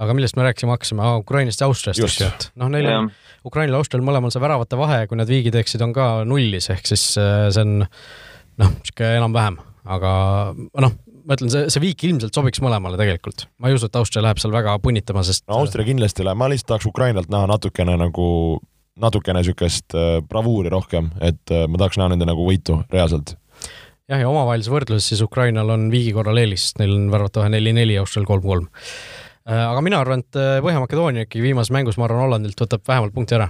aga millest me rääkima hakkasime Ukrainast ja Austriast, eks ju, et noh, neil yeah. Ukrainal ja Austrial mõlemal see väravate vahe, kui nad viigi teeksid, on ka nullis, ehk siis äh, see on noh, niisugune enam-vähem, aga noh ma ütlen, see, see viik ilmselt sobiks mõlemale tegelikult. ma ei usu, et Austria läheb seal väga punnitama, sest no Austria kindlasti läheb, ma lihtsalt tahaks Ukrainalt näha natukene nagu, natukene niisugust äh, bravuuri rohkem, et äh, ma tahaks näha nende nagu võitu reaalselt. jah, ja omavahelises võrdluses siis Ukrainal on viigi korral eelis, neil on värvata vahe neli-neli, Austrial kolm-kolm aga mina arvan, et Põhja-Makedoonia ikkagi viimases mängus, ma arvan, Hollandilt võtab vähemalt punkti ära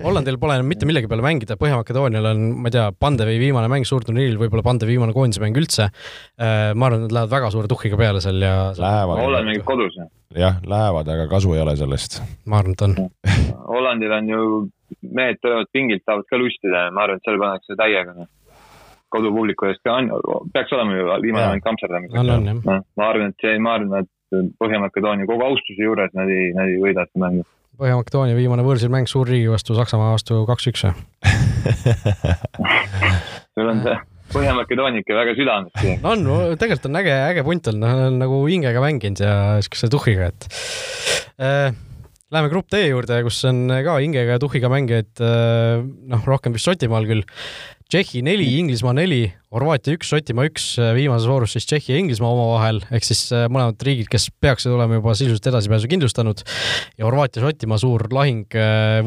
Hollandil pole enam mitte millegi peale mängida, Põhja-Makedoonial on, ma ei tea, Pandevi viimane mäng suurturniiril, võib-olla Pandevi viimane koondise mäng üldse. Äh, ma arvan, et nad lähevad väga suure tuhhiga peale seal ja. Holland mängib kodus. jah, lähevad, aga kasu ei ole sellest. ma arvan, et on. Hollandil on ju, mehed tulevad pingilt, saavad ka lustida ja ma arvan, et seal pannakse täiega noh. kodupubliku eest ka on, peaks olema ju viimane mäng Amsterdamiseks. ma arvan, et see, ma arvan, et Põhja-Makedoonia kogu austuse juures nad ei, nad ei võida seda mängu Põhja-Makedoonia viimane võõrsil mäng suurriigi vastu Saksamaa vastu kaks-üks või? sul on see Põhja-Makedoonia ikka väga südames. on, tegelikult on äge, äge punt olnud, noh, nagu hingega mänginud ja siukse tuhhiga, et äh, Läheme grupp D juurde, kus on ka hingega ja tuhhiga mängijaid, äh, noh, rohkem vist Šotimaal küll. Tšehhi neli, Inglismaa neli, Horvaatia üks, Šotimaa üks, äh, viimases voorus siis Tšehhi ja Inglismaa omavahel, ehk siis äh, mõlemad riigid, kes peaksid olema juba sisuliselt edasipääsu kindlustanud. ja Horvaatia-Šotimaa suur lahing,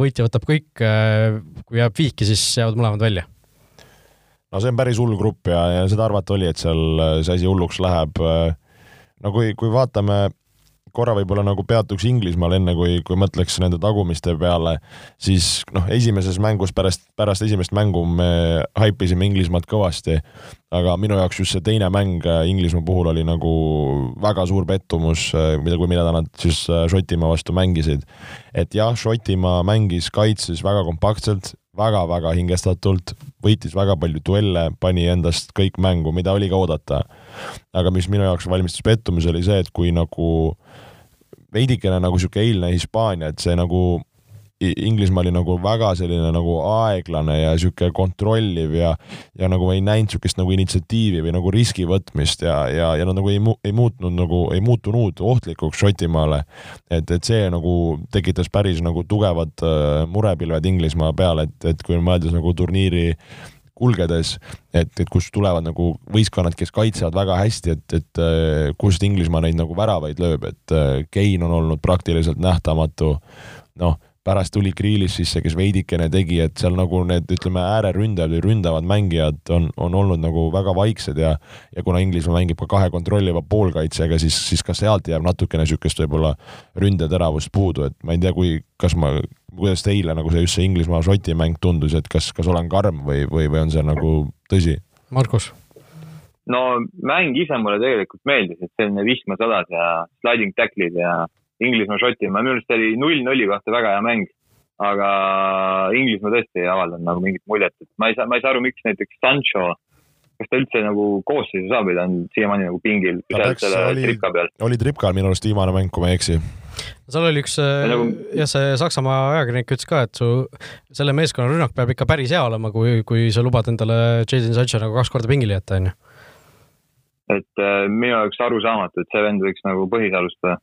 võitja võtab kõik, kui jääb viiki, siis jäävad mõlemad välja no see on päris hull grupp ja, ja seda arvata oli, et seal see asi hulluks läheb. no kui, kui vaatame korra võib-olla nagu peatuks Inglismaal, enne kui, kui mõtleks nende tagumiste peale, siis noh, esimeses mängus pärast, pärast esimest mängu me haipisime Inglismaad kõvasti, aga minu jaoks just see teine mäng äh, Inglismaa puhul oli nagu väga suur pettumus, äh, mida, kui mida nad siis äh, Šotimaa vastu mängisid. et jah, Šotimaa mängis kaitses väga kompaktselt, väga-väga hingestatult, võitis väga palju duelle, pani endast kõik mängu, mida oli ka oodata. aga mis minu jaoks valmistas pettumuse, oli see, et kui nagu veidikene nagu sihuke eilne Hispaania, et see nagu Inglismaa oli nagu väga selline nagu aeglane ja sihuke kontrolliv ja, ja nagu ei näinud sihukest nagu initsiatiivi või nagu riski võtmist ja, ja, ja nad nagu ei, mu, ei muutnud nagu, ei muutunud ohtlikuks Šotimaale. et, et see nagu tekitas päris nagu tugevad uh, murepilved Inglismaa peale, et, et kui mõeldes nagu turniiri kulgedes, et, et kust tulevad nagu võistkonnad, kes kaitsevad väga hästi, et, et äh, kust Inglismaa neid nagu väravaid lööb, et äh, Kein on olnud praktiliselt nähtamatu. noh, pärast tuli Kriilis sisse, kes veidikene tegi, et seal nagu need, ütleme, ääreründajad või ründavad mängijad on, on olnud nagu väga vaiksed ja ja kuna Inglismaa mängib ka kahe kontrolliva poolkaitsega, siis, siis ka sealt jääb natukene niisugust võib-olla ründeteravust puudu, et ma ei tea, kui, kas ma kuidas teile nagu see just see Inglismaa-Šoti mäng tundus, et kas, kas olen karm või, või, või on see nagu tõsi? Markus? no mäng ise mulle tegelikult meeldis, et selline vihmasadas ja sliding tackle'id ja Inglismaa-Šotimaa, minu arust oli null-nulli kohta väga hea mäng. aga Inglismaa tõesti ei avaldanud nagu mingit muljet, et ma ei saa, ma ei saa aru, miks näiteks Sancho kas ta üldse nagu koosseisu saab või ta on siiamaani nagu pingil? oli, oli tripkal minu arust viimane mäng, kui ma ei eksi seal oli üks nagu... jah, see Saksamaa ajakirjanik ütles ka, et su selle meeskonna rünnak peab ikka päris hea olema, kui, kui sa lubad endale Jason Sancho nagu kaks korda pingile jätta, onju. et äh, minu jaoks arusaamatu, et see vend võiks nagu põhis alustada.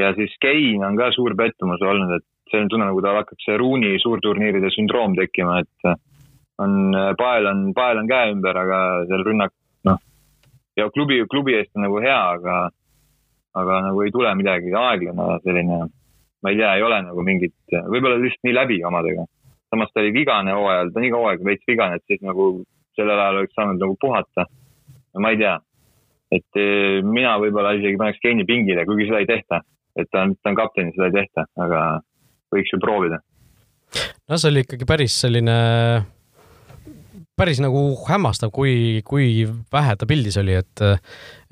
ja siis Kein on ka suur pettumus olnud, et selline tunne, nagu tal hakkaks see Ruuni suurturniiride sündroom tekkima, et äh, on, pael on, pael on käe ümber, aga seal rünnak, noh, ja klubi, klubi eest on nagu hea, aga aga nagu ei tule midagi aeglane selline, ma ei tea, ei ole nagu mingit, võib-olla lihtsalt nii läbi omadega. samas ta oli vigane hooajal, ta on iga hooaeg veits vigane, et siis nagu sellel ajal oleks saanud nagu puhata. ma ei tea, et eh, mina võib-olla isegi paneks Keini pingile, kuigi seda ei tehta. et ta on, ta on kapten, seda ei tehta, aga võiks ju proovida. no see oli ikkagi päris selline päris nagu hämmastav, kui, kui vähe ta pildis oli, et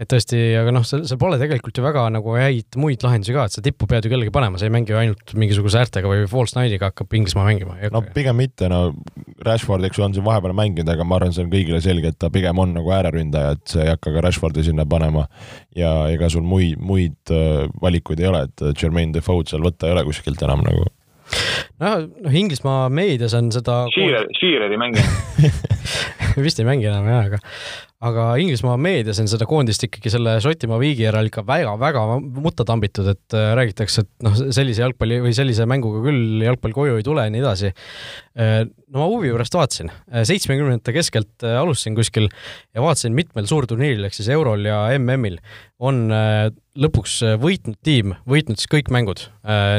et tõesti, aga noh, seal, seal pole tegelikult ju väga nagu häid muid lahendusi ka, et sa tippu pead ju kellegi panema, sa ei mängi ju ainult mingisuguse äärtega või false nine'iga hakkab Inglismaa mängima. no pigem mitte, no Rashford, eks ju, on siin vahepeal mänginud, aga ma arvan, see on kõigile selge, et ta pigem on nagu ääreründaja, et sa ei hakka ka Rashfordi sinna panema. ja ega sul muid, muid äh, valikuid ei ole, et Jermaine Defoe'd seal võtta ei ole kuskilt enam nagu noh, noh Inglismaa meedias on seda. Shearer, Shearer ei mängi vist ei mängi enam jah, aga, aga Inglismaa meedias on seda koondist ikkagi selle Šotimaa viigi järel ikka väga-väga mutta tambitud, et äh, räägitakse, et noh, sellise jalgpalli või sellise mänguga küll jalgpall koju ei tule ja nii edasi. Äh, no ma huvi pärast vaatasin, äh, seitsmekümnendate keskelt alustasin kuskil ja vaatasin mitmel suurturniiril ehk siis Eurol ja MM-il on lõpuks võitnud tiim, võitnud siis kõik mängud.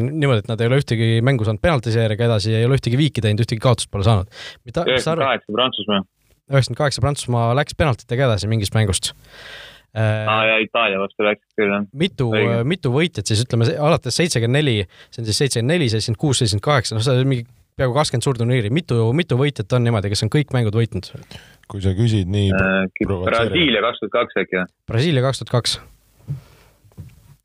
niimoodi, et nad ei ole ühtegi mängu saanud penaltiseeriga edasi ja ei ole ühtegi viiki teinud, ühtegi kaotust pole saanud. üheksakümmend kaheksa Prantsusmaa üheksakümmend kaheksa Prantsusmaa läks penaltitega edasi mingist mängust äh, aa ah, ja Itaalia vastu läks küll jah. mitu, mitu võitjat siis ütleme alates seitsekümmend neli, see on siis seitsekümmend neli, seitsekümmend kuus, seitsekümmend kaheksa, noh, see on mingi peaaegu kakskümmend suurturniiri, mitu, mitu võitjat on niimoodi, kes on kõik mängud võitnud? kui sa küsid nii äh,. Brasiilia kaks tuhat kaks äkki või? Brasiilia kaks tuhat kaks.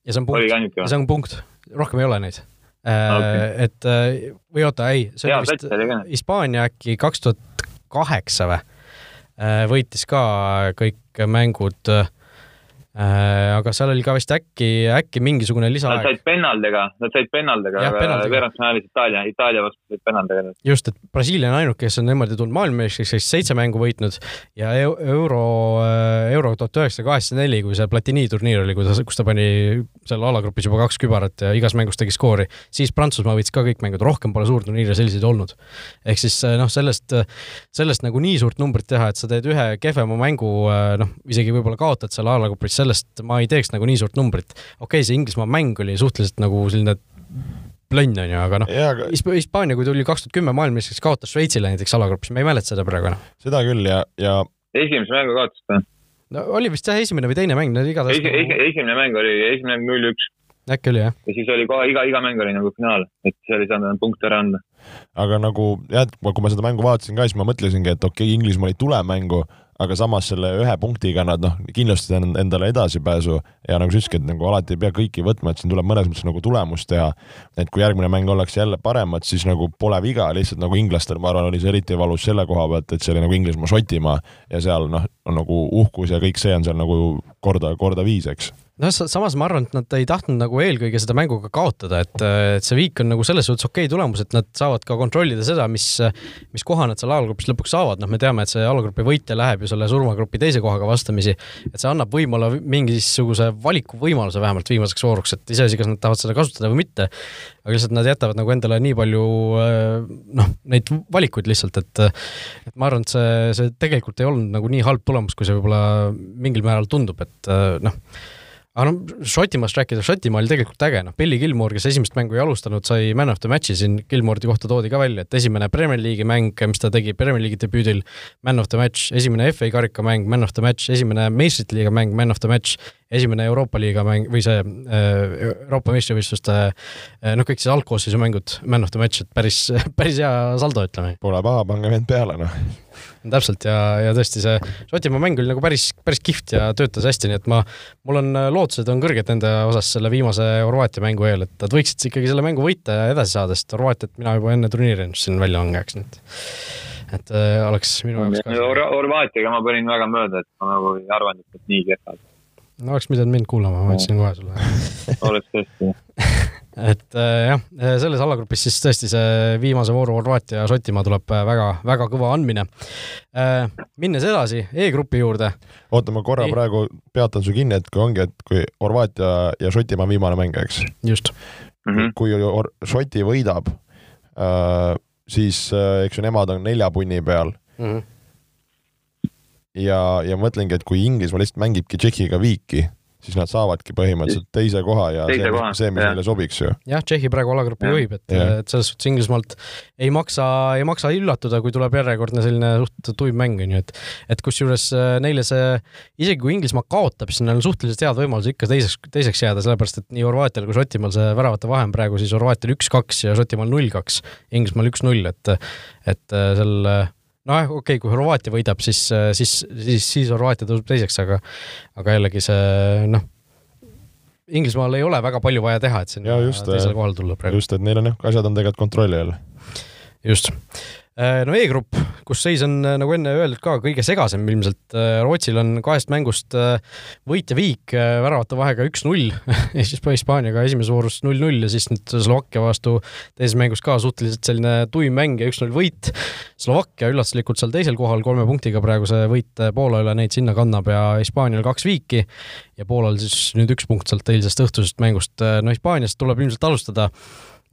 ja see on punkt, see on punkt, rohkem ei ole neid äh, okay.. et äh, või oota, ei, see oli vist Hispaania äkki kaks tuhat kaheksa või? Äh, võitis ka kõik mängud Äh, aga seal oli ka vist äkki, äkki mingisugune lisaaeg. Nad said pennaldega, nad said pennaldega, veerandfinaalis Itaalia, Itaalia vastu said pennaldega. just, et Brasiilia on ainuke, kes on niimoodi tulnud maailmameistriks, kes seitse mängu võitnud ja euro, äh, euro tuhat üheksasada kaheksakümmend neli, kui see Platini turniir oli, kus, kus ta pani seal alagrupis juba kaks kübarat ja igas mängus tegi skoori, siis Prantsusmaa võitis ka kõik mängud, rohkem pole suurturniire selliseid olnud. ehk siis äh, noh, sellest, sellest nagu nii suurt numbrit teha, et sa teed ühe kehvema mängu, noh, isegi võib-olla kaotad seal alagrupis, sellest ma ei teeks nagu nii suurt numbrit. okei okay,, see Inglismaa mäng oli suhteliselt nagu selline plönn on ju, aga noh aga..., Hispaania, kui tuli kaks tuhat kümme maailmameistriks, kaotas Šveitsile näiteks alagrupis, ma ei mäleta seda praegu enam. seda küll ja, ja. esimese mängu kaotas ta. no oli vist jah, esimene või teine mäng, no igatahes Esi, nagu... esimene mäng oli, esimene mäng null-üks. äkki oli jah? ja siis oli kohe iga, iga mäng oli nagu finaal, et seal ei saanud enam punkte ära anda. aga nagu jah, kui ma seda mängu vaatasin ka, siis ma mõtlesingi, et okei okay,, Inglismaal ei tule mängu aga samas selle ühe punktiga nad noh, kindlustasid endale edasipääsu ja nagu sa ütlesidki, et nagu alati ei pea kõiki võtma, et siin tuleb mõnes mõttes nagu tulemust teha. et kui järgmine mäng ollakse jälle paremad, siis nagu pole viga, lihtsalt nagu inglastel, ma arvan, oli see eriti valus selle koha pealt, et see oli nagu Inglismaa, Šotimaa ja seal noh, on nagu uhkus ja kõik see on seal nagu korda, korda viis, eks noh, samas ma arvan, et nad ei tahtnud nagu eelkõige seda mängu ka kaotada, et, et see viik on nagu selles suhtes okei okay tulemus, et nad saavad ka kontrollida seda, mis, mis koha nad seal algrupis lõpuks saavad, noh, me teame, et see algrupi võitja läheb ju selle surmagrupi teise kohaga vastamisi, et see annab võib-olla mingisuguse valikuvõimaluse vähemalt viimaseks vooruks, et iseasi, kas nad tahavad seda kasutada või mitte, aga lihtsalt nad jätavad nagu endale nii palju noh, neid valikuid lihtsalt, et et ma arvan, et see, see tegelikult ei olnud nagu nii halb tulemus, kui see võib-olla mingil määral tundub, et noh aga noh, Šotimaast rääkida, Šotimaa oli tegelikult äge, noh, Billy Gilmore, kes esimest mängu ei alustanud, sai man of the match'i siin, Gilmore'i kohta toodi ka välja, et esimene Premier League'i mäng, mis ta tegi Premier League'i debüüdil, man of the match, esimene FA karika mäng, man of the match, esimene meistrite liiga mäng, man of the match, esimene Euroopa liiga mäng või see äh, Euroopa meistrivõistluste äh, noh, kõik siis algkoosseisu mängud, man of the match, et päris, päris hea saldo, ütleme. Pole paha, pange vend peale, noh täpselt ja, ja tõesti see Šotimaa mäng oli nagu päris, päris kihvt ja töötas hästi, nii et ma, mul on äh, lootused on kõrged nende osas selle viimase Horvaatia mängu eel, et nad võiksid ikkagi selle mängu võita ja edasi saada, sest Horvaatiat mina juba enne turniiri ennustasin välja langejaks, nii et et äh, oleks minu jaoks ka Horvaatiaga ma panin väga mööda, et ma nagu ei arvanud, et nii kehvad. no oleks pidanud mind kuulama, ma ütlesin kohe sulle oleks tõesti et äh, jah, selles alagrupis siis tõesti see viimase vooru Horvaatia ja Šotimaa tuleb äh, väga, väga kõva andmine. Äh, minnes edasi E-grupi juurde. oota, ma korra e praegu peatan su kinni, et kui ongi, et kui Horvaatia ja Šotimaa viimane mäng, eks? just mm. -hmm. kui Šoti võidab, siis eks ju nemad on nelja punni peal mm. -hmm. ja, ja mõtlengi, et kui Inglismaa lihtsalt mängibki Tšehhiga viiki siis nad saavadki põhimõtteliselt teise koha ja Teise see, koha, see, mis neile sobiks ju. jah, Tšehhi praegu alagruppi Jah. juhib, et, et selles suhtes Inglismaalt ei maksa, ei maksa üllatuda, kui tuleb järjekordne selline suht tuim mäng, onju, et et kusjuures äh, neile see, isegi kui Inglismaa kaotab, siis neil on suhteliselt head võimalused ikka teiseks, teiseks jääda, sellepärast et nii Horvaatial kui Šotimaal see väravate vahe on praegu siis Horvaatial üks-kaks ja Šotimaal null-kaks, Inglismaal üks-null, et et äh, seal nojah, okei okay,, kui Horvaatia võidab, siis, siis, siis, siis Horvaatia tõuseb teiseks, aga aga jällegi see noh, Inglismaal ei ole väga palju vaja teha, et sinna teisele äh, kohale tulla praegu. just, et neil on jah, asjad on tegelikult kontrolli all. just. No E-grupp, kus seis on äh, nagu enne öeldud ka kõige segasem ilmselt. Rootsil on kahest mängust äh, võit ja viik, väravate vahega üks-null, siis Hispaaniaga esimeses voorus null-null ja siis nüüd Slovakkia vastu teises mängus ka suhteliselt selline tuim mäng ja üks-null võit. Slovakkia üllatuslikult seal teisel kohal kolme punktiga praegu see võit Poola üle neid sinna kannab ja Hispaanial kaks viiki ja Poolal siis nüüd üks punkt sealt eilsest õhtusest mängust. no Hispaaniast tuleb ilmselt alustada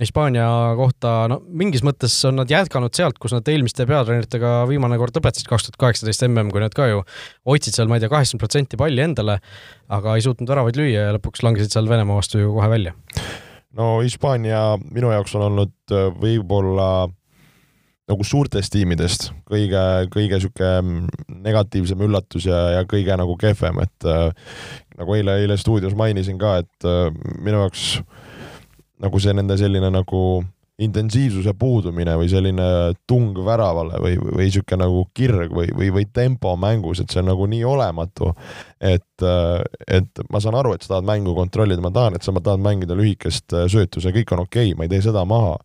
Hispaania kohta, no mingis mõttes on nad jätkanud sealt, kus nad eelmiste peatreeneritega viimane kord lõpetasid, kaks tuhat kaheksateist MM, kui nad ka ju hoidsid seal, ma ei tea, kaheksakümmend protsenti palli endale, aga ei suutnud väravaid lüüa ja lõpuks langesid seal Venemaa vastu ju kohe välja. no Hispaania minu jaoks on olnud äh, võib-olla nagu suurtest tiimidest kõige, kõige sihuke negatiivsem üllatus ja, ja kõige nagu kehvem, et äh, nagu eile, eile stuudios mainisin ka, et äh, minu jaoks nagu see nende selline nagu intensiivsuse puudumine või selline tung väravale või, või sihuke nagu kirg või, või, või tempo mängus, et see on nagu nii olematu, et, et ma saan aru, et sa tahad mängu kontrollida, ma tahan, et sa tahad mängida lühikest äh, söötu, see kõik on okei okay,, ma ei tee seda maha,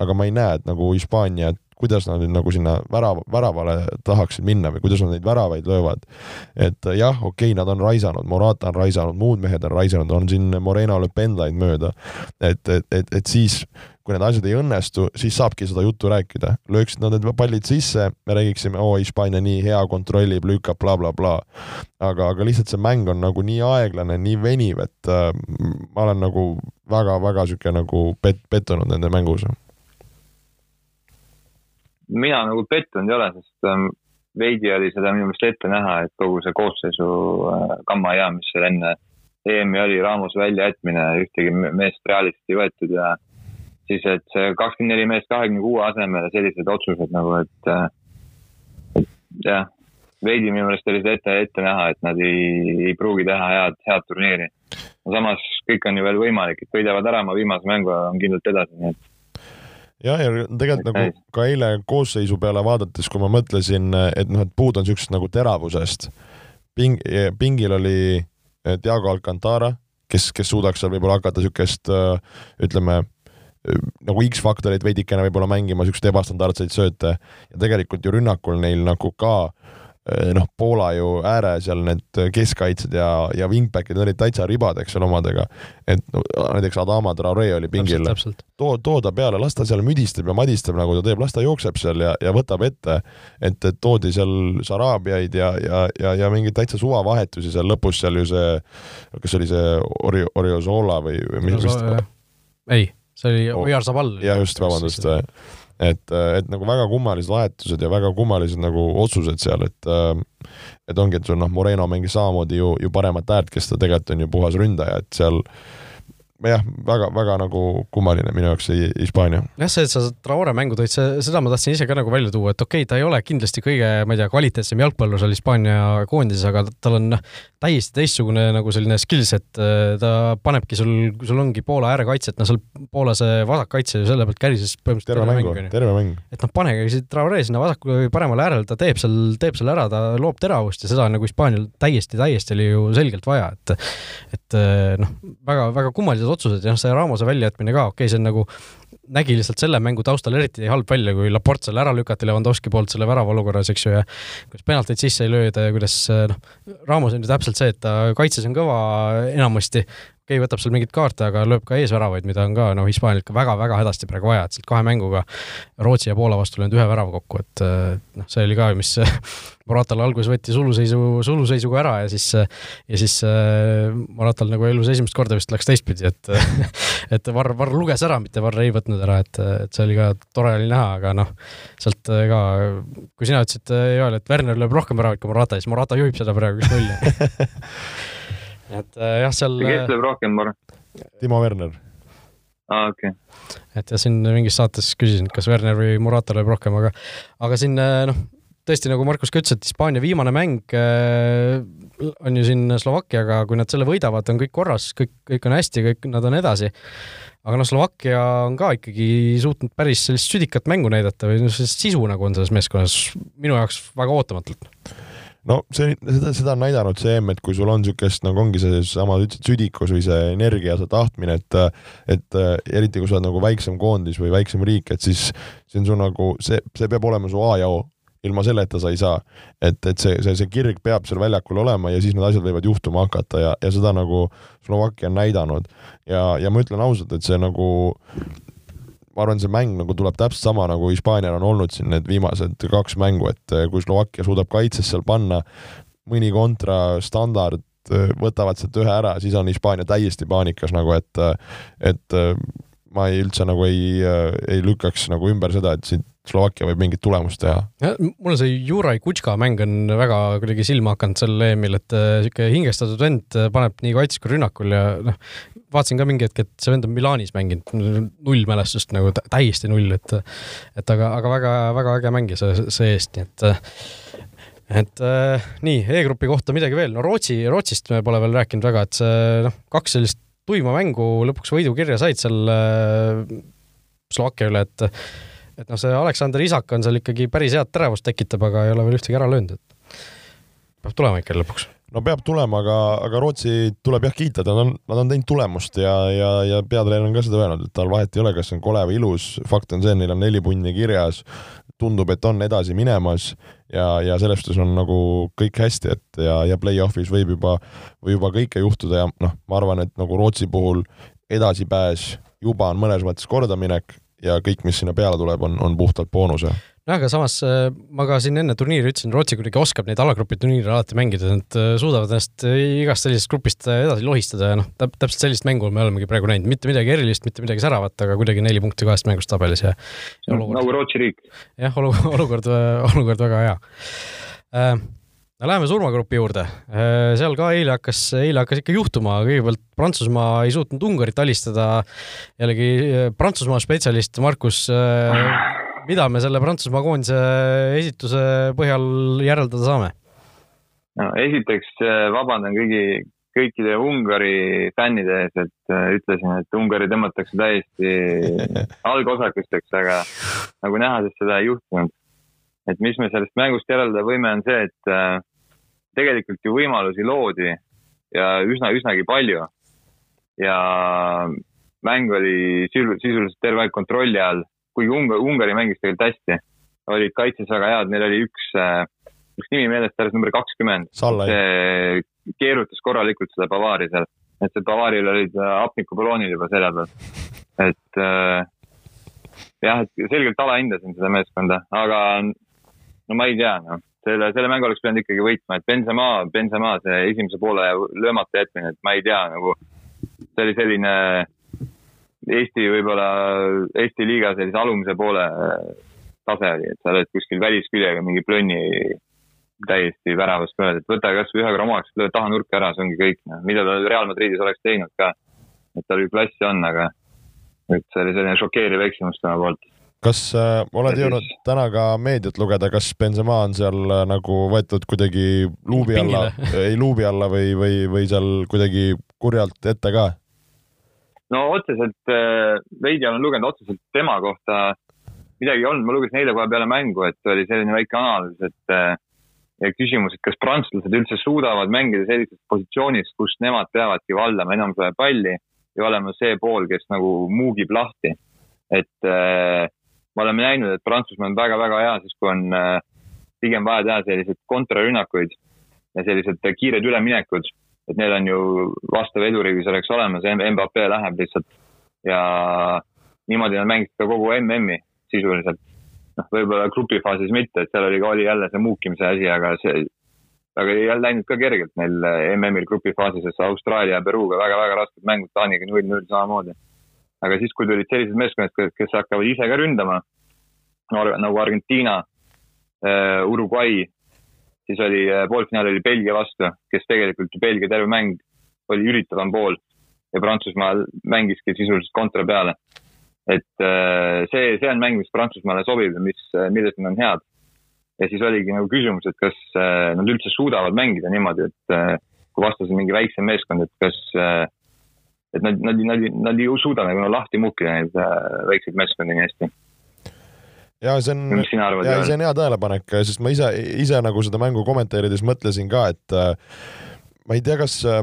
aga ma ei näe, et nagu Hispaania, et kuidas nad nüüd nagu sinna värav, väravale tahaksid minna või kuidas nad neid väravaid löövad. et äh, jah, okei okay,, nad on raisanud, Morata on raisanud, muud mehed on raisanud, on siin Moreno lööb pendlaid mööda. et, et, et, et siis kui need asjad ei õnnestu, siis saabki seda juttu rääkida. lööksid nad need pallid sisse, me räägiksime, oo Hispaania nii hea, kontrollib, lükkab bla,, blablabla. aga, aga lihtsalt see mäng on nagu nii aeglane, nii veniv, et äh, ma olen nagu väga-väga sihuke nagu pet-, pettunud nende mängus. Mina nagu pettunud ei ole, sest ähm, veidi oli seda minu meelest ette näha, et kogu see koosseisu äh, gamma ja mis seal enne EM-i oli, Ramos väljajätmine, ühtegi me- meest Realist ei võetud ja siis, et see kakskümmend neli meest kahekümne kuue asemel ja sellised otsused nagu, et, äh, et jah, veidi minu meelest oli seda ette, ette näha, et nad ei, ei pruugi teha head, head turniiri. samas kõik on ju veel võimalik, et võidavad ära oma viimase mängu ja on kindlalt edasi, nii et jah, ja tegelikult nagu ka eile koosseisu peale vaadates, kui ma mõtlesin, et noh, et puud on siuksest nagu teravusest. ping-, pingil oli eh, Diego Alcantara, kes, kes suudaks seal võib-olla hakata siukest äh, ütleme äh, nagu X-faktoreid veidikene võib-olla mängima, siukseid ebastandardseid sööte ja tegelikult ju rünnakul neil nagu ka eh, noh, Poola ju ääre seal need keskkaitsjad ja, ja wingback'id olid täitsa ribadeks seal omadega. et no, näiteks Adama Traore oli pingil, too, too ta peale, las ta seal müdistab ja madistab, nagu ta teeb, las ta jookseb seal ja, ja võtab ette. et, et toodi seal Saraabiaid ja, ja, ja, ja mingeid täitsa suvavahetusi seal lõpus seal ju see, kas oli see Ori-, Oriozola või, või mis, mis täpselt. ei, see oli Oh. Ojar Zabal. jah, just, vabandust. et, et nagu väga kummalised vahetused ja väga kummalised nagu otsused seal, et et ongi, et sul noh, Moreno mängis samamoodi ju, ju paremat äärt, kes ta tegelikult on ju puhas ründaja, et seal jah, väga-väga nagu kummaline minu jaoks see Hispaania. jah, see, et sa Traore mängu tõid, see, seda ma tahtsin ise ka nagu välja tuua, et okei okay,, ta ei ole kindlasti kõige, ma ei tea, kvaliteetsem jalgpallur seal Hispaania koondises, aga tal on noh, täiesti teistsugune nagu selline skill set, ta panebki sul, kui sul ongi Poola äärekaitset, no seal Poola see vasakkaitse ju selle pealt kärises põhimõtteliselt terve mäng, onju. terve mäng. et noh, panege siis Traore sinna vasakule või paremale äärele, ta teeb seal, teeb selle ära, ta loob teravust ja seda nagu Hispaanial täiesti, täiesti oli ju selgelt vaja, et et noh, väga-väga kummalised otsused ja noh, see Ramose väljajätmine ka, okei okay,, see on nagu nägi lihtsalt selle mängu taustal eriti halb välja, kui Laport selle ära lükati Levanovski poolt selle värava olukorras, eks ju, ja kuidas penaltid sisse ei lööda ja kuidas noh, Ramos on ju täpselt see, et ta kaitses on kõva enamasti, okei okay,, võtab seal mingeid kaarte, aga lööb ka eesväravaid, mida on ka noh, Hispaanial ikka väga-väga hädasti praegu vaja, et sealt kahe mänguga Rootsi ja Poola vastu löönud ühe värava kokku, et eh, noh, see oli ka mis Moratal alguses võeti suluseisu, suluseisuga ära ja siis ja siis äh, Moratal nagu elus esimest korda vist läks teistpidi, et et Varr, Varr luges ära, mitte Varr ei võtnud ära, et, et see oli ka tore oli näha, aga noh, sealt äh, ka, kui sina ütlesid, Joel, et Werner lööb rohkem väravaid kui Morata, siis Morata juhib seda praegu üks-null. et äh, jah, seal. kes lööb rohkem, Mor? Timo Werner. aa, okei okay.. et ja siin mingis saates küsisin, kas Werner või Murata lööb rohkem, aga, aga siin noh, tõesti nagu Markus ka ütles, et Hispaania viimane mäng äh, on ju siin Slovakkiaga, kui nad selle võidavad, on kõik korras, kõik, kõik on hästi, kõik nad on edasi. aga noh, Slovakkia on ka ikkagi suutnud päris sellist südikat mängu näidata või sellist sisu nagu on selles meeskonnas minu jaoks väga ootamatult no see, seda, seda on näidanud see EM, et kui sul on niisugust, nagu ongi seesama, ütlesid, südikus või see energia, see tahtmine, et et eriti kui sa oled nagu väiksem koondis või väiksem riik, et siis see on su nagu, see, see peab olema su A ja O ilma selleta sa ei saa. et, et see, see, see kirg peab seal väljakul olema ja siis need asjad võivad juhtuma hakata ja, ja seda nagu Slovakkia on näidanud. ja, ja ma ütlen ausalt, et see nagu ma arvan, see mäng nagu tuleb täpselt sama, nagu Hispaanial on olnud siin need viimased kaks mängu, et kui Slovakkia suudab kaitses seal panna mõni kontra standard, võtavad sealt ühe ära, siis on Hispaania täiesti paanikas nagu, et, et ma ei üldse nagu ei, ei lükkaks nagu ümber seda, et siit Slovakkia võib mingit tulemust teha. mulle see Juraj Kutška mäng on väga kuidagi silma hakanud sel EM-il, et niisugune hingestatud vend paneb nii kaitses kui rünnakul ja noh, vaatasin ka mingi hetk, et see vend on Milanis mänginud, null mälestust nagu täiesti null, et et aga, aga väga-väga äge mängija see, see eest, nii et et äh, nii, E-grupi kohta midagi veel, no Rootsi, Rootsist me pole veel rääkinud väga, et see noh, kaks sellist tuima mängu lõpuks võidu kirja said seal äh, Slovakkia üle, et et noh, see Aleksander Isak on seal ikkagi päris head teravust tekitab, aga ei ole veel ühtegi ära löönud, et peab tulema ikka lõpuks. No peab tulema, aga, aga Rootsi tuleb jah kiita, nad on, nad on teinud tulemust ja, ja, ja peatreener on ka seda öelnud, et tal vahet ei ole, kas on kole või ilus, fakt on see, neil on neli punni kirjas, tundub, et on edasi minemas ja, ja selles suhtes on nagu kõik hästi, et ja, ja play-off'is võib juba, või juba kõike juhtuda ja noh, ma arvan, et nagu Rootsi puhul edasipääs juba on mõnes mõttes kordaminek ja kõik, mis sinna peale tuleb, on, on puhtalt boonuse. nojah, aga samas äh, ma ka siin enne turniiri ütlesin, Rootsi kuidagi oskab neid alagrupi turniire alati mängida, nad äh, suudavad ennast äh, igast sellisest grupist edasi lohistada ja noh, täpselt sellist mängu me olemegi praegu näinud, mitte midagi erilist, mitte midagi säravat, aga kuidagi neli punkti kahest mängust tabelis ja, ja olukord. nagu Rootsi riik. jah, olukord, olukord väga hea läheme surmagrupi juurde, seal ka eile hakkas, eile hakkas ikka juhtuma, kõigepealt Prantsusmaa ei suutnud Ungarit alistada. jällegi Prantsusmaa spetsialist Markus, mida me selle Prantsusmaa koondise esituse põhjal järeldada saame? no esiteks vabandan kõigi, kõikide Ungari fännide ees, et ütlesin, et Ungari tõmmatakse täiesti algosakesteks, aga nagu näha, siis seda ei juhtunud et mis me sellest mängust järeldada võime, on see, et äh, tegelikult ju võimalusi loodi ja üsna, üsnagi palju. ja mäng oli sisuliselt terve aeg kontrolli all, kuigi Ungari, Ungari mängis tegelikult hästi. olid kaitses väga head, neil oli üks, äh, üks nimi meelest, alles number kakskümmend. see keerutas korralikult seda Bavari seal, et see Bavaril olid hapnikuballoonid juba selja peal. et äh, jah, et selgelt alahindasin seda meeskonda, aga no ma ei tea, noh, selle, selle mängu oleks pidanud ikkagi võitma, et Benzema, Benzema see esimese poole löömata jätmine, et ma ei tea, nagu see oli selline Eesti võib-olla, Eesti liiga sellise alumise poole tase oli, et sa oled kuskil välisküljega mingi plönni täiesti väravast mööda, et võta kasvõi ühe korra omaks, löö taha nurka ära, see ongi kõik, noh, mida ta Real Madridis oleks teinud ka. et tal ju klassi on, aga et see oli selline šokeeriv eksimus tema poolt kas äh, oled jõudnud täna ka meediat lugeda, kas Benzema on seal äh, nagu võetud kuidagi luubi alla, ei luubi alla või, või, või seal kuidagi kurjalt ette ka? no otseselt äh, veidi olen lugenud otseselt tema kohta midagi ei olnud, ma lugesin eile kohe peale mängu, et oli selline väike analüüs, et äh, ja küsimus, et kas prantslased üldse suudavad mängida sellises positsioonis, kus nemad peavadki valdama enam seda palli ja olema see pool, kes nagu muugib lahti. et äh, me oleme näinud, et Prantsusmaa on väga-väga hea siis, kui on äh, pigem vaja teha selliseid kontrarünnakuid ja sellised kiired üleminekud, et neil on ju vastav eduriigi selleks olemas, Mbappe läheb lihtsalt ja niimoodi nad mängisid ka kogu MM-i sisuliselt. noh, võib-olla grupifaasis mitte, et seal oli ka, oli jälle see muukimise asi, aga see, aga ei läinud ka kergelt neil MM-il grupifaasis, sest Austraalia ja Peruga väga-väga rasked mängud, Taaniga null-null samamoodi aga siis, kui tulid sellised meeskonnad, kes hakkavad ise ka ründama, nagu Argentiina äh,, Uruguay, siis oli äh, poolfinaal oli Belgia vastu, kes tegelikult Belgia terve mäng oli üritavam pool ja Prantsusmaa mängiski sisuliselt kontra peale. et äh, see, see on mäng, mis Prantsusmaale sobib ja mis, milles nad on head. ja siis oligi nagu küsimus, et kas äh, nad üldse suudavad mängida niimoodi, et äh, kui vastas on mingi väiksem meeskond, et kas et nad, nad, nad, nad ei suuda nagu lahti muukida neid väikseid meeskondi nii hästi. Ja see on, ja see on hea tähelepanek, sest ma ise, ise nagu seda mängu kommenteerides mõtlesin ka, et äh, ma ei tea, kas äh,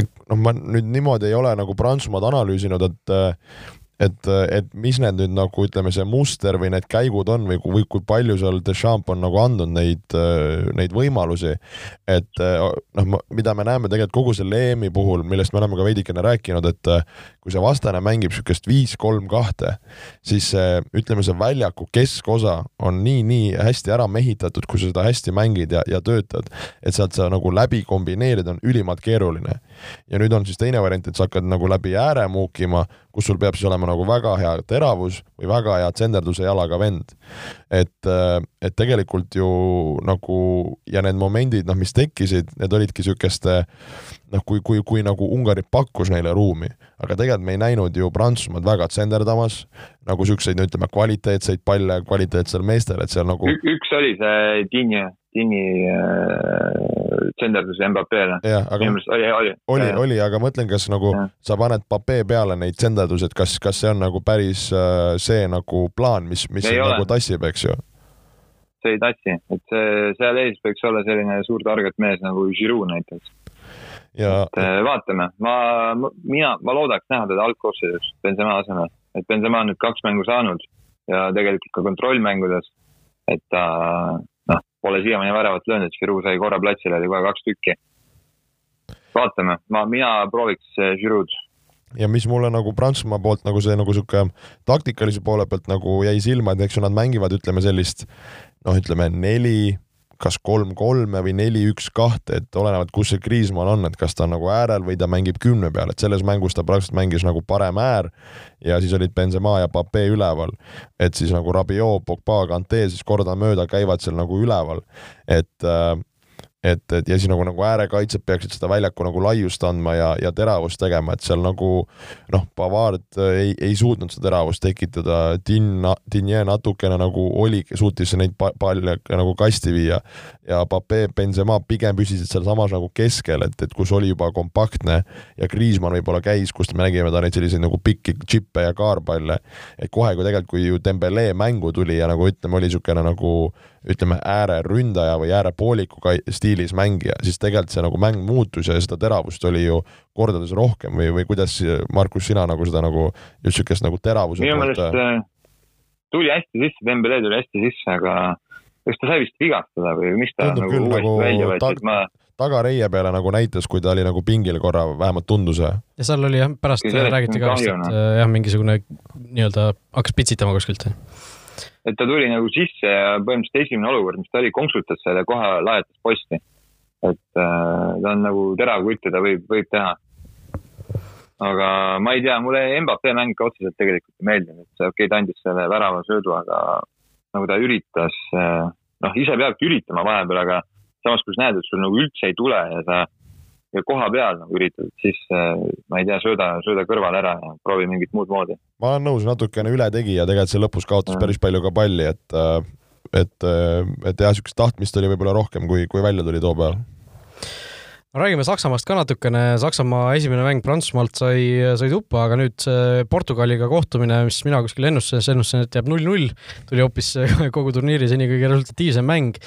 et noh, ma nüüd niimoodi ei ole nagu Prantsusmaad analüüsinud, et äh, et, et mis need nüüd nagu ütleme, see muster või need käigud on või, või kui palju seal Deschamps on nagu andnud neid, neid võimalusi. et noh, mida me näeme tegelikult kogu selle EM-i puhul, millest me oleme ka veidikene rääkinud, et kui see vastane mängib niisugust viis-kolm-kahte, siis see, ütleme, see väljaku keskosa on nii-nii hästi ära mehitatud, kui sa seda hästi mängid ja, ja töötad, et sealt sa nagu läbi kombineerida on ülimalt keeruline. ja nüüd on siis teine variant, et sa hakkad nagu läbi ääre muukima, kus sul peab siis olema nagu väga hea teravus või väga hea tsenderduse jalaga vend. Et, et tegelikult ju nagu ja need momendid, noh, mis tekkisid, need olidki niisuguste noh, kui, kui, kui nagu Ungari pakkus neile ruumi, aga tegelikult me ei näinud ju Prantsusmaad väga tsenderdamas, nagu siukseid, no ütleme, kvaliteetseid palle kvaliteetsel meestel, et seal nagu üks oli see Dinje, Dini äh, tsenderdus Mbappé'le. jah, aga oli, oli, oli, oli, aga mõtlen, kas nagu ja. sa paned Pape peale neid tsenderdusi, et kas, kas see on nagu päris äh, see nagu plaan, mis, mis nagu tassib, eks ju? see ei tassi, et see, seal ees võiks olla selline suur target mees nagu Giroud näiteks ja. et äh, vaatame, ma, mina, ma loodaks näha teda algkoosseisus Benzema asemel, et Benzema on nüüd kaks mängu saanud ja tegelikult ka kontrollmängudes, et ta noh, pole siiamaani väravat löönud, Giroud sai korra platsile, oli kohe kaks tükki. vaatame, ma, mina prooviks äh, Giroud ja mis mulle nagu Prantsusmaa poolt nagu see nagu sihuke taktikalise poole pealt nagu jäi silma, et eks ju nad mängivad, ütleme sellist noh, ütleme neli kas kolm-kolme või neli-üks-kahte, et olenevalt, kus see Kriismann on, et kas ta on nagu äärel või ta mängib kümne peal, et selles mängus ta praktiliselt mängis nagu parem äär ja siis olid Benzema ja Pape üleval. et siis nagu Rabiot, Pogba, Kante siis kordamööda käivad seal nagu üleval, et äh, et, et ja siis nagu, nagu äärekaitsjad peaksid seda väljaku nagu laiust andma ja, ja teravust tegema, et seal nagu noh, Pavard ei, ei suutnud seda teravust tekitada, Din-, Dinje natukene nagu oli, suutis neid palle nagu kasti viia. Ja Pape, Benzema pigem püsisid sealsamas nagu keskel, et, et kus oli juba kompaktne ja Kriismann võib-olla käis, kust me nägime ta neid selliseid nagu pikki džippe ja kaarpalle, et kohe, kui tegelikult, kui ju Dembele mängu tuli ja nagu ütleme, oli niisugune nagu ütleme, ääreründaja või äärepooliku stiilis mängija, siis tegelikult see nagu mäng muutus ja seda teravust oli ju kordades rohkem või, või kuidas, Markus, sina nagu seda nagu, just niisugust nagu teravuse minu meelest äh, tuli hästi sisse, Dembele tuli hästi sisse, aga kas ta sai vist vigastada või mis ta Tundub nagu uuesti nagu välja võeti, et ma tagareie peale nagu näitas, kui ta oli nagu pingil korra, vähemalt tundus. ja seal oli jah, pärast räägiti ka vist, et jah, mingisugune nii-öelda hakkas pitsitama kuskilt et ta tuli nagu sisse ja põhimõtteliselt esimene olukord, mis ta oli, konksutas selle kohe lajatas posti. et äh, ta on nagu terav kutt ja ta võib, võib teha. aga ma ei tea, mulle Mbappé mäng ka otseselt tegelikult ei meeldinud, et okei okay,, ta andis selle värava söödu, aga nagu ta üritas, äh, noh, ise peabki üritama vahepeal, aga samas, kui sa näed, et sul nagu üldse ei tule ja sa ja koha peal nagu üritad, siis äh, ma ei tea, sööda, sööda kõrvale ära ja proovi mingit muud moodi. ma olen nõus, natukene üle tegi ja tegelikult see lõpus kaotas ja. päris palju ka palli, et äh, et, äh, et jah, niisugust tahtmist oli võib-olla rohkem, kui, kui välja tuli too päev räägime Saksamaast ka natukene, Saksamaa esimene mäng Prantsusmaalt sai, sai tuppa, aga nüüd see Portugaliga kohtumine, mis mina kuskil ennustasin, ennustasin, et jääb null-null, tuli hoopis kogu turniiri seni kõige resultatiivsem mäng.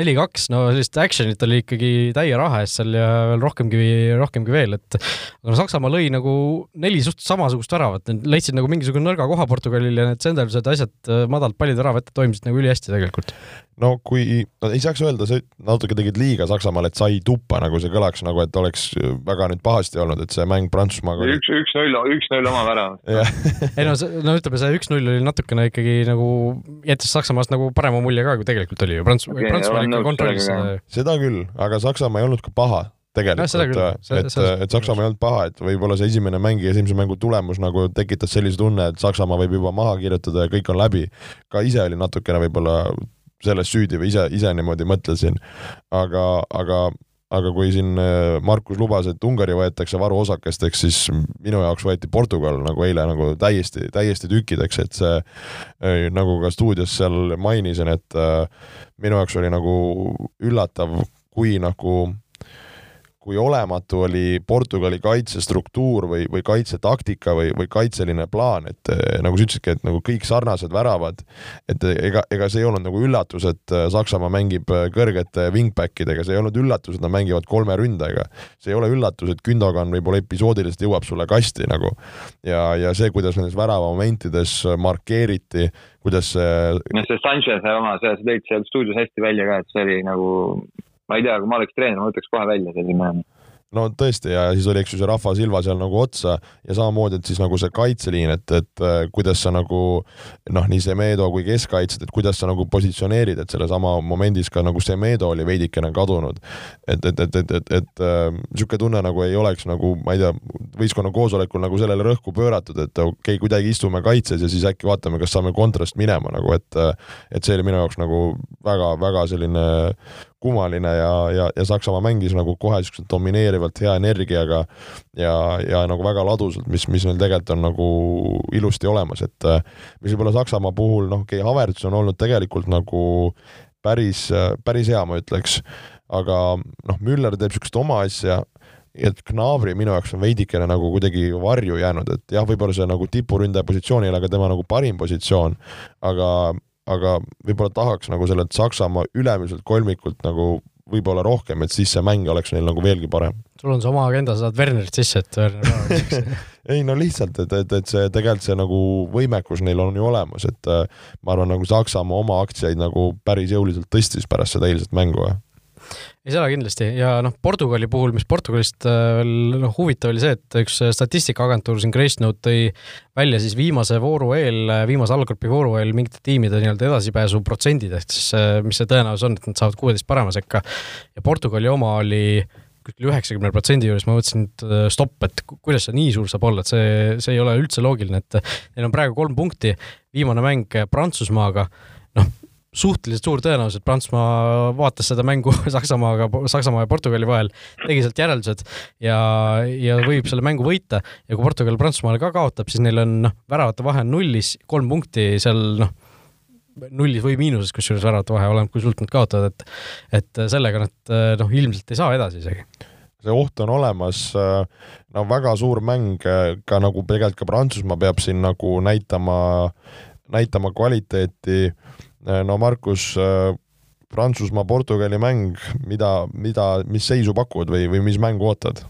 neli-kaks, no sellist action'it oli ikkagi täie raha eest seal ja veel rohkemgi, rohkemgi veel, et aga no Saksamaa lõi nagu neli suht samasugust väravat, leidsid nagu mingisugune nõrga koha Portugalil ja need senderdused, asjad madalalt pallid ära võtta toimisid nagu ülihästi tegelikult. No kui, no ei saaks öelda, sa natuke tegid liiga Saksamaale, et sai tuppa, nagu see kõlaks nagu, et oleks väga nüüd pahasti olnud, et see mäng Prantsusmaaga üks, üks-null, üks-null oma värav ei no, no ütleme, see üks-null oli natukene ikkagi nagu, jättis Saksamaast nagu parema mulje ka, kui tegelikult oli ju, Prants- okay,, Prantsusmaa ikka kontrollis seda küll, aga Saksamaa ei olnud ka paha tegelikult, et, et Saksamaa ei olnud paha, et võib-olla see esimene mäng ja esimese mängu tulemus nagu tekitas sellise tunne, et Saksamaa võib juba maha kirjutada ja kõik on läbi. ka ise oli natukene võib-olla selles süüdi või ise, ise niimoodi mõtlesin. aga, aga aga kui siin äh, Markus lubas, et Ungari võetakse varuosakesteks, siis minu jaoks võeti Portugal nagu eile nagu täiesti, täiesti tükkideks, et see äh, nagu ka stuudios seal mainisin, et äh, minu jaoks oli nagu üllatav, kui nagu kui olematu oli Portugali kaitsestruktuur või, või kaitsetaktika või, või kaitseline plaan, et eh, nagu sa ütlesidki, et nagu kõik sarnased väravad, et ega, ega see ei olnud nagu üllatus, et eh, Saksamaa mängib eh, kõrgete wingback idega, see ei olnud üllatus, et nad mängivad kolme ründajaga. see ei ole üllatus, et Gündogan võib-olla episoodiliselt jõuab sulle kasti nagu ja, ja see, kuidas nendes väravamomentides markeeriti, kuidas see. noh, see Sanchez oma, sa tõid seal stuudios hästi välja ka, et see oli nagu ma ei tea, kui ma oleks treener, ma võtaks kohe välja sellise mehe no tõesti ja siis oli, eks ju, see Rahva Silva seal nagu otsa ja samamoodi, et siis nagu see kaitseliin, et, et äh, kuidas sa nagu noh, nii Semedo kui keskkaitsjad, et kuidas sa nagu positsioneerid, et sellesama momendis ka nagu Semedo oli veidikene kadunud. et, et, et, et, et, et niisugune äh, tunne nagu ei oleks nagu, ma ei tea, võistkonna koosolekul nagu sellele rõhku pööratud, et okei okay,, kuidagi istume kaitses ja siis äkki vaatame, kas saame kontrast minema nagu, et et see oli minu jaoks nagu väga-väga selline kummaline ja, ja, ja Saksamaa mängis nagu kohe niisuguse domineerivalt hea energiaga ja, ja nagu väga ladusalt, mis, mis neil tegelikult on nagu ilusti olemas, et mis võib-olla Saksamaa puhul, noh, okei okay,, Havertz on olnud tegelikult nagu päris, päris hea, ma ütleks, aga noh, Müller teeb niisugust oma asja et Gnabry minu jaoks on veidikene nagu kuidagi varju jäänud, et jah, võib-olla see nagu tipuründaja positsioon ei ole ka tema nagu parim positsioon, aga aga võib-olla tahaks nagu sellelt Saksamaa ülemiselt kolmikult nagu võib-olla rohkem, et siis see mäng oleks neil nagu veelgi parem. sul on see oma agenda, sa saad Wernerit sisse, et Werner ei no lihtsalt, et, et, et see tegelikult see nagu võimekus neil on ju olemas, et äh, ma arvan, nagu Saksamaa oma aktsiaid nagu päris jõuliselt tõstis pärast seda eilset mängu ei, seda kindlasti. Ja noh, Portugali puhul, mis Portugalist äh, veel noh, huvitav oli see, et üks statistikaagentuur siin Gracenote tõi välja siis viimase vooru eel, viimase allgrupi vooru eel mingite tiimide nii-öelda edasipääsu protsendid, ehk siis äh, mis see tõenäosus on, et nad saavad kuueteist parema sekka. Ja Portugali oma oli kuskil üheksakümne protsendi juures, ma mõtlesin, et äh, stopp, et kuidas see nii suur saab olla, et see, see ei ole üldse loogiline, et neil on praegu kolm punkti, viimane mäng Prantsusmaaga, noh, suhteliselt suur tõenäosus, et Prantsusmaa vaatas seda mängu Saksamaaga, Saksamaa ja Portugali vahel, tegi sealt järeldused ja, ja võib selle mängu võita. Ja kui Portugal Prantsusmaale ka kaotab, siis neil on noh, väravate vahe on nullis, kolm punkti seal noh, nullis või miinuses, kusjuures väravate vahe, oleneb kui sult nad kaotavad, et et sellega nad noh, ilmselt ei saa edasi isegi. See oht on olemas, no väga suur mäng, ka nagu tegelikult ka Prantsusmaa peab siin nagu näitama, näitama kvaliteeti no Markus, äh, Prantsusmaa-Portugali mäng, mida, mida, mis seisu pakud või, või mis mängu ootad?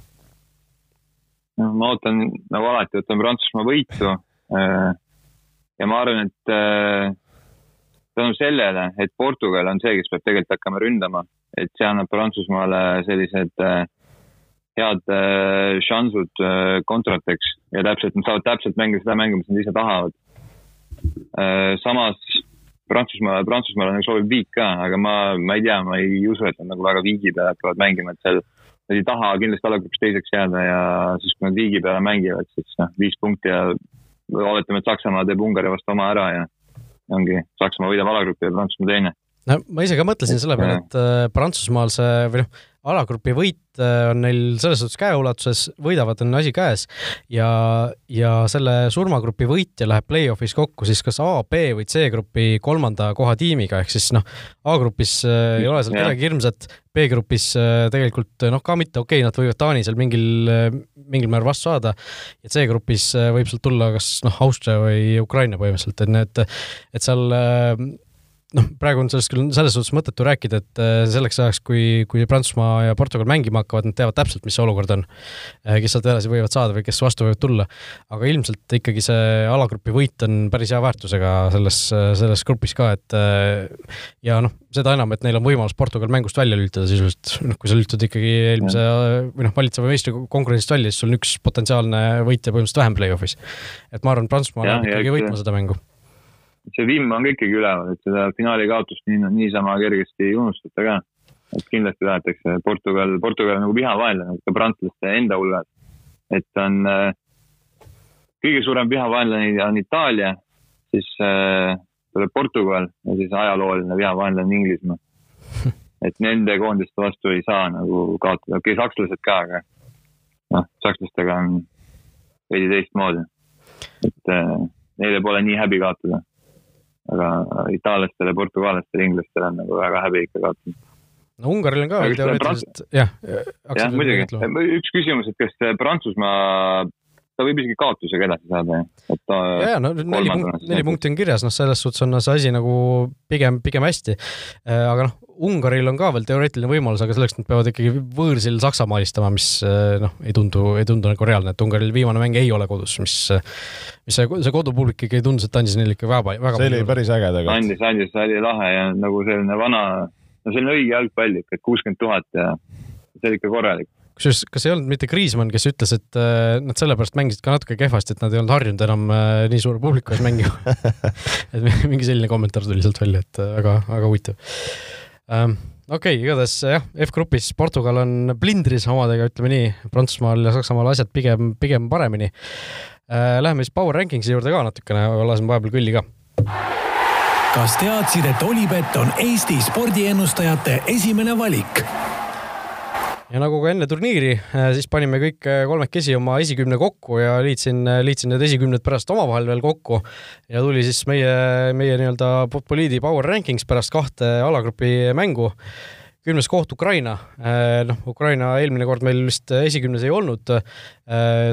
no ma ootan nagu alati, ootan Prantsusmaa võitu. Äh, ja ma arvan, et tänu sellele, et Portugal on see, kes peab tegelikult hakkama ründama, et see annab Prantsusmaale sellised head šansud kontrateks ja täpselt, nad saavad täpselt mängida seda mängu, mis nad ise tahavad. samas Prantsusmaa, Prantsusmaal on soovib viik ka, aga ma, ma ei tea, ma ei usu, et nad nagu väga viigi peale hakkavad mängima, et seal nad ei taha kindlasti allagrupis teiseks jääda ja siis, kui nad viigi peale mängivad, siis noh, viis punkti ja oletame, et Saksamaa teeb Ungari vastu oma ära ja ongi, Saksamaa võidab alagrupi ja Prantsusmaa teine. No ma ise ka mõtlesin selle peale, et äh, Prantsusmaal see või noh, alagrupi võit äh, on neil selles suhtes käeulatuses, võidavad, on asi käes. Ja, ja selle surmagrupi võitja läheb play-off'is kokku siis kas A, B või C grupi kolmanda koha tiimiga, ehk siis noh, A-grupis äh, ei ole seal kedagi hirmsat, B-grupis äh, tegelikult noh, ka mitte okei okay,, nad võivad Taani seal mingil, mingil määral vastu saada ja C-grupis võib sealt tulla kas noh, Austria või Ukraina põhimõtteliselt, et need, et seal noh, praegu on sellest küll selles suhtes mõttetu rääkida, et äh, selleks ajaks, kui, kui Prantsusmaa ja Portugal mängima hakkavad, nad teavad täpselt, mis see olukord on. Äh, kes sealt edasi võivad saada või kes vastu võivad tulla. aga ilmselt ikkagi see alagrupi võit on päris hea väärtusega selles, selles grupis ka, et äh, ja noh, seda enam, et neil on võimalus Portugal mängust välja lülitada sisuliselt, noh, kui sa lülitud ikkagi eelmise või noh, valitseva meistri konkurentsist välja, siis sul on üks potentsiaalne võitja põhimõtteliselt vähem play-off'is. et ma arvan, Prantsusmaa läheb ikkagi võitma seda mängu see vimm on ka ikkagi üleval, et seda finaali kaotust nii, niisama kergesti ei unustata ka. et kindlasti tahetakse, Portugal, Portugal nagu vihavaenlane ka prantslaste enda hulgas. et on äh, kõige suurem vihavaenlane on Itaalia, siis äh, tuleb Portugal ja siis ajalooline vihavaenlane Inglismaa. et nende koondiste vastu ei saa nagu kaotada, okei okay,, sakslased ka, aga noh, sakslastega on veidi teistmoodi. et äh, neile pole nii häbi kaotada. Aga itaallastele, portugallastele, inglastele on nagu väga häbi ikka kaotada. no Ungaril on ka veel teoreetiliselt, jah. jah, muidugi, üks küsimus, et kas Prantsusmaa ta võib isegi kaotusega edasi saada, et ta. ja, ja no neli punkti, neli punkti on kirjas, noh, selles suhtes on see asi nagu pigem, pigem hästi. Äh, aga noh, Ungaril on ka veel teoreetiline võimalus, aga selleks nad peavad ikkagi võõrsil Saksamaa alistama, mis äh, noh, ei tundu, ei tundu nagu reaalne, et Ungaril viimane mäng ei ole kodus, mis, mis see, see kodupublik ikkagi tundus, et andis neile ikka väga, väga. see oli päris äge tegelikult. andis, andis, see oli lahe ja nagu selline vana, no selline õige jalgpall ikka, et kuuskümmend tuhat ja see oli ikka korralik kusjuures, kas ei olnud mitte Kriismann, kes ütles, et äh, nad sellepärast mängisid ka natuke kehvasti, et nad ei olnud harjunud enam äh, nii suure publiku ees mängima et mingi selline kommentaar tuli sealt välja, et äh, väga, väga huvitav ähm,. okei okay,, igatahes jah, F-grupis Portugal on plindris omadega, ütleme nii, Prantsusmaal ja Saksamaal asjad pigem, pigem paremini äh,. Läheme siis Power Rankingsi juurde ka natukene, laseme vahepeal kõlli ka kas teadsid, et Olipet on Eesti spordiennustajate esimene valik? Ja nagu ka enne turniiri, äh, siis panime kõik äh, kolmekesi oma esikümne kokku ja liitsin, äh, liitsin need esikümned pärast omavahel veel kokku. Ja tuli siis meie, meie nii-öelda Poliidi Power Rankings pärast kahte alagrupi mängu. Kümnes koht Ukraina, noh, Ukraina eelmine kord meil vist esikümnes ei olnud,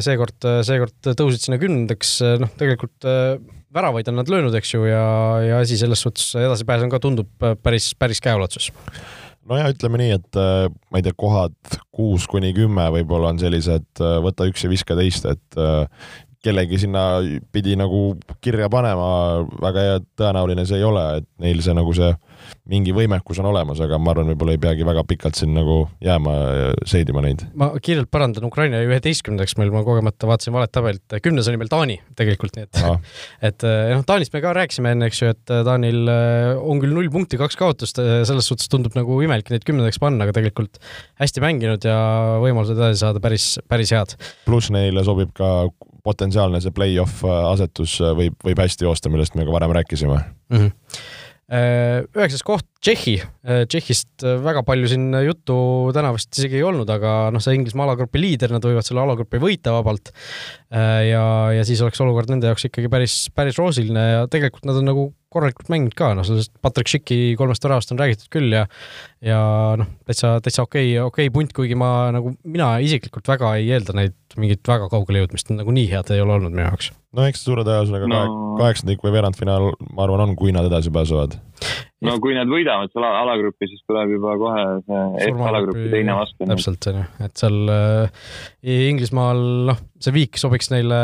seekord, seekord tõusid sinna kümnendaks, noh, tegelikult väravaid on nad löönud, eks ju, ja, ja asi selles suhtes edasipääs on ka, tundub päris, päris käeulatuses no ja ütleme nii, et äh, ma ei tea, kohad kuus kuni kümme võib-olla on sellised äh, võta üks ja viska teist, et äh, kellegi sinna pidi nagu kirja panema, väga tõenäoline see ei ole, et neil see nagu see mingi võimekus on olemas, aga ma arvan, võib-olla ei peagi väga pikalt siin nagu jääma seedima neid. ma kiirelt parandan, Ukraina jäi üheteistkümnendaks meil, ma kogemata vaatasin valet tabelit, kümnes oli meil Taani tegelikult, nii et et noh, Taanist me ka rääkisime enne, eks ju, et Taanil on küll null punkti, kaks kaotust, selles suhtes tundub nagu imelik neid kümnendaks panna, aga tegelikult hästi mänginud ja võimalused edasi saada päris, päris head. pluss neile sobib ka potentsiaalne see play-off asetus võib, võib hästi joosta, millest me ka varem rääkisime mm. -hmm üheksas koht Tšehhi, Tšehhist väga palju siin juttu täna vist isegi ei olnud, aga noh, see Inglismaa alagrupi liider, nad võivad selle alagrupi võita vabalt. ja, ja siis oleks olukord nende jaoks ikkagi päris, päris roosiline ja tegelikult nad on nagu korralikult mänginud ka, noh, sellest Patrick Schicki kolmest väravast on räägitud küll ja ja noh, täitsa, täitsa okei okay,, okei okay punt, kuigi ma nagu, mina isiklikult väga ei eelda neid mingit väga kaugele jõudmist, nagu nii head ei ole olnud minu jaoks. no eks suure tõenäosusega no. kaheksandik või veerandfinaal, ma arvan, on, kui nad edasi pääsevad. No kui nad võidavad selle alagrupi, siis tuleb juba kohe see F-alagrupi teine vastu. täpselt, on ju, et seal äh, Inglismaal, noh, see viik sobiks neile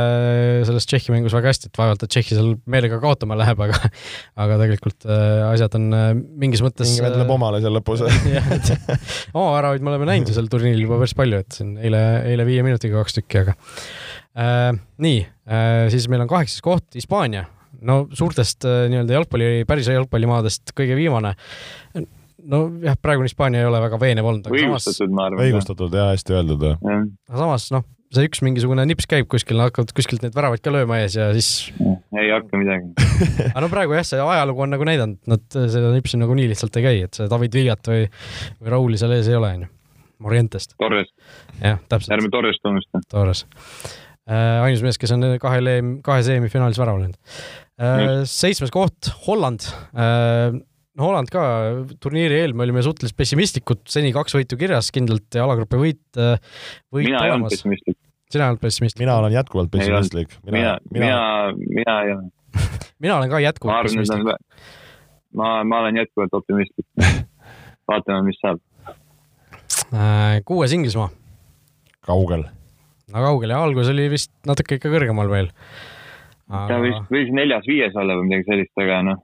selles Tšehhi mängus väga hästi, et vaevalt, et Tšehhi seal meelega kaotama läheb, aga aga tegelikult äh, asjad on äh, mingis mõttes mingi vend läheb omale seal lõpus. Jah, et oma väravaid me oleme näinud ju sel turniiril juba päris palju, et siin eile, eile viie minutiga kaks tükki, aga äh, nii äh,, siis meil on kaheksas koht Hispaania no suurtest äh, nii-öelda jalgpalli, päris jalgpallimaadest kõige viimane. nojah, praegune Hispaania ei ole väga veenev olnud. õigustatud, ma arvan. õigustatud ja hästi öeldud. aga samas noh, see üks mingisugune nips käib kuskil, hakkavad kuskilt neid väravaid ka lööma ees ja siis. ei hakka midagi aga no praegu jah, see ajalugu on nagu näidanud, nad seda nipsi nagu nii lihtsalt ei käi, et see David Villat või, või Rauli seal ees ei ole, onju. Morientest. Torres. jah, täpselt. ärme Torrest unusta. Torres. Ainus mees, kes on kahe leem, kahes EM-i-finaalis värava löönud äh,. seitsmes koht, Holland äh, Holland ka, turniiri eel me olime suhteliselt pessimistlikud, seni kaks võitu kirjas kindlalt ja alagrupi võit, äh, võit mina ei olnud pessimistlik. sina ei olnud pessimistlik? mina olen jätkuvalt pessimistlik. mina, mina, mina ei ole mina olen ka jätkuvalt pessimistlik. ma, ma olen jätkuvalt optimistlik. vaatame, mis saab. Äh, kuues Inglismaa. kaugel no kaugel ja algus oli vist natuke ikka kõrgemal veel aga.... ta vist võis neljas-viies olla või midagi sellist, aga noh,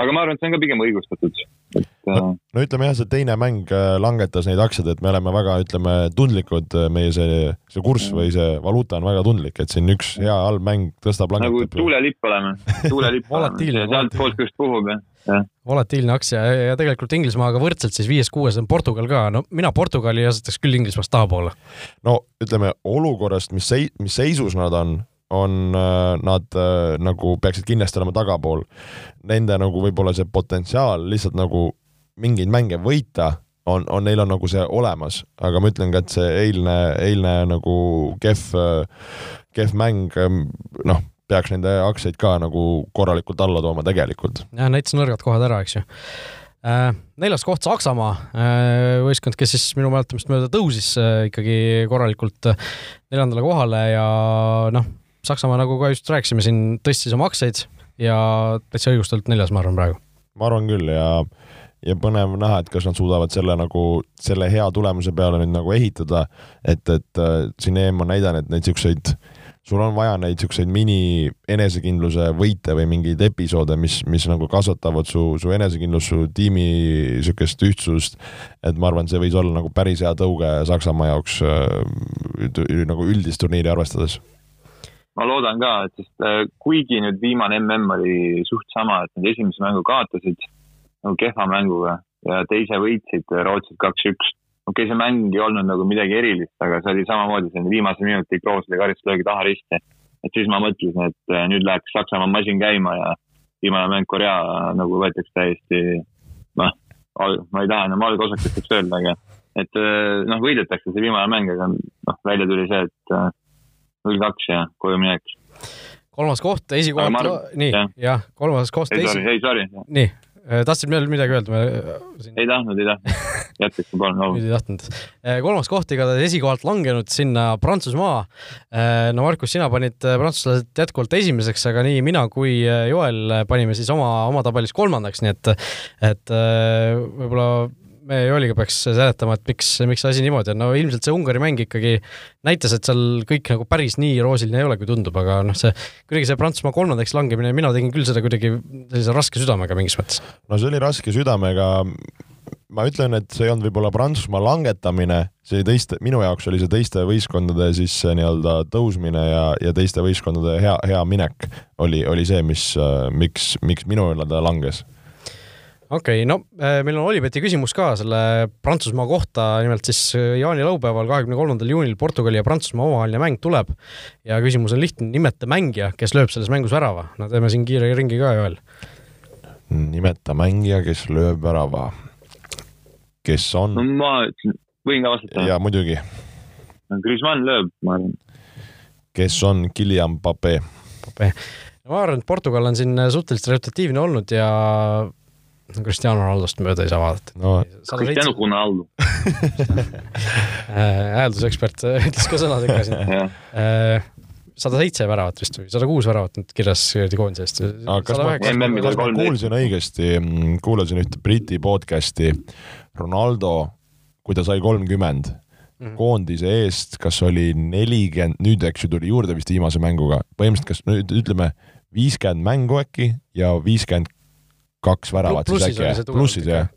aga ma arvan, et see on ka pigem õigustatud et no, äh, no ütleme jah, see teine mäng äh, langetas neid aktsiaid, et me oleme väga, ütleme, tundlikud, äh, meie see, see kurss või see valuuta on väga tundlik, et siin üks hea halb mäng tõstab, langetab. nagu tuulelipp oleme, tuulelipp oleme, sealtpoolt just puhub ja jah. Volatiilne aktsia ja, ja tegelikult Inglismaaga võrdselt siis viies-kuues on Portugal ka, no mina Portugali asetaks küll Inglismaast tahapoole. no ütleme olukorrast, mis sei-, mis seisus nad on, on nad nagu peaksid kindlasti olema tagapool. Nende nagu võib-olla see potentsiaal lihtsalt nagu mingeid mänge võita, on, on, neil on nagu see olemas, aga ma ütlen ka, et see eilne, eilne nagu kehv, kehv mäng, noh, peaks nende aktsiaid ka nagu korralikult alla tooma tegelikult. jah, näitas nõrgad kohad ära, eks ju äh, neljas koht Saksamaa, äh, võistkond, kes siis minu mäletamist mööda tõusis äh, ikkagi korralikult neljandale kohale ja noh, Saksamaa, nagu ka just rääkisime siin, tõstis oma aktsiaid ja täitsa õigustatult neljas, ma arvan, praegu. ma arvan küll ja ja põnev näha, et kas nad suudavad selle nagu, selle hea tulemuse peale nüüd nagu ehitada, et, et äh, siin EM on näidanud, et neid siukseid, sul on vaja neid siukseid mini enesekindluse võite või mingeid episoode, mis, mis nagu kasvatavad su, su enesekindlust, su tiimi siukest ühtsust. et ma arvan, see võis olla nagu päris hea tõuge Saksamaa jaoks äh, nagu üldist turniiri arvestades ma loodan ka, et sest äh, kuigi nüüd viimane mm oli suht sama, et nad esimese mängu kaotasid nagu kehva mänguga ja teise võitsid Rootsit kaks-üks. Okei okay,, see mäng ei olnud nagu midagi erilist, aga see oli samamoodi selline viimase minuti Kroosli karistuslöögi taha risti. et siis ma mõtlesin, et äh, nüüd läheks Saksamaa masin käima ja viimane mäng Korea nagu võetakse täiesti, noh, ma ei taha enam algosakesteks öelda, aga et äh, noh, võidetakse see viimane mäng, aga noh, välja tuli see, et äh, null kaks ja koju minek. kolmas koht, esikohalt, nii, jah, kolmas koht. ei, sorry, ei, sorry. nii Äh, tahtsid veel midagi öelda? Siin... ei tahtnud, ei tahtnud. jätkake palun, palun. ei tahtnud. Äh, kolmas koht igatahes esikohalt langenud sinna Prantsusmaa. Äh, no Markus, sina panid prantslased jätkuvalt esimeseks, aga nii mina kui Joel panime siis oma, oma tabelis kolmandaks, nii et, et võib-olla me Jooliga peaks seletama, et miks, miks see asi niimoodi on, no ilmselt see Ungari mäng ikkagi näitas, et seal kõik nagu päris nii roosiline ei ole, kui tundub, aga noh, see kuidagi see Prantsusmaa kolmandaks langemine, mina tegin küll seda kuidagi sellise raske südamega mingis mõttes. no see oli raske südamega, ma ütlen, et see ei olnud võib-olla Prantsusmaa langetamine, see teiste, minu jaoks oli see teiste võistkondade siis nii-öelda tõusmine ja, ja teiste võistkondade hea, hea minek oli, oli see, mis, miks, miks minu nii-öelda langes okei okay,, no äh, meil on Olibeti küsimus ka selle Prantsusmaa kohta, nimelt siis äh, jaanilaupäeval, kahekümne kolmandal juunil Portugali ja Prantsusmaa omavaheline mäng tuleb ja küsimus on lihtne, nimeta mängija, kes lööb selles mängus värava. no teeme siin kiire ringi ka, Joel. nimeta mängija, kes lööb värava. kes on? no ma ütlen, võin ka vastata? jaa, muidugi. Griezmann lööb, ma arvan. kes on Guillaume Pape? Pape. ma arvan, et Portugal on siin suhteliselt resultatiivne olnud ja Cristiano Ronaldost mööda ei saa vaadata. No.. Cristiano Ronaldo. Hääldusekspert ütles ka sõna sekka siin. Äh, sada seitse väravat vist või? Sada kuus väravat nüüd kirjas koondise eest. kas ma, kas ma kuulsin õigesti, kuulasin ühte Briti podcast'i, Ronaldo, kui ta sai kolmkümmend mm -hmm. koondise eest, kas oli nelikümmend, nüüd eks ju tuli juurde vist viimase mänguga, põhimõtteliselt kas nüüd ütleme viiskümmend mängu äkki ja viiskümmend kaks väravat siis äkki, plussis jah?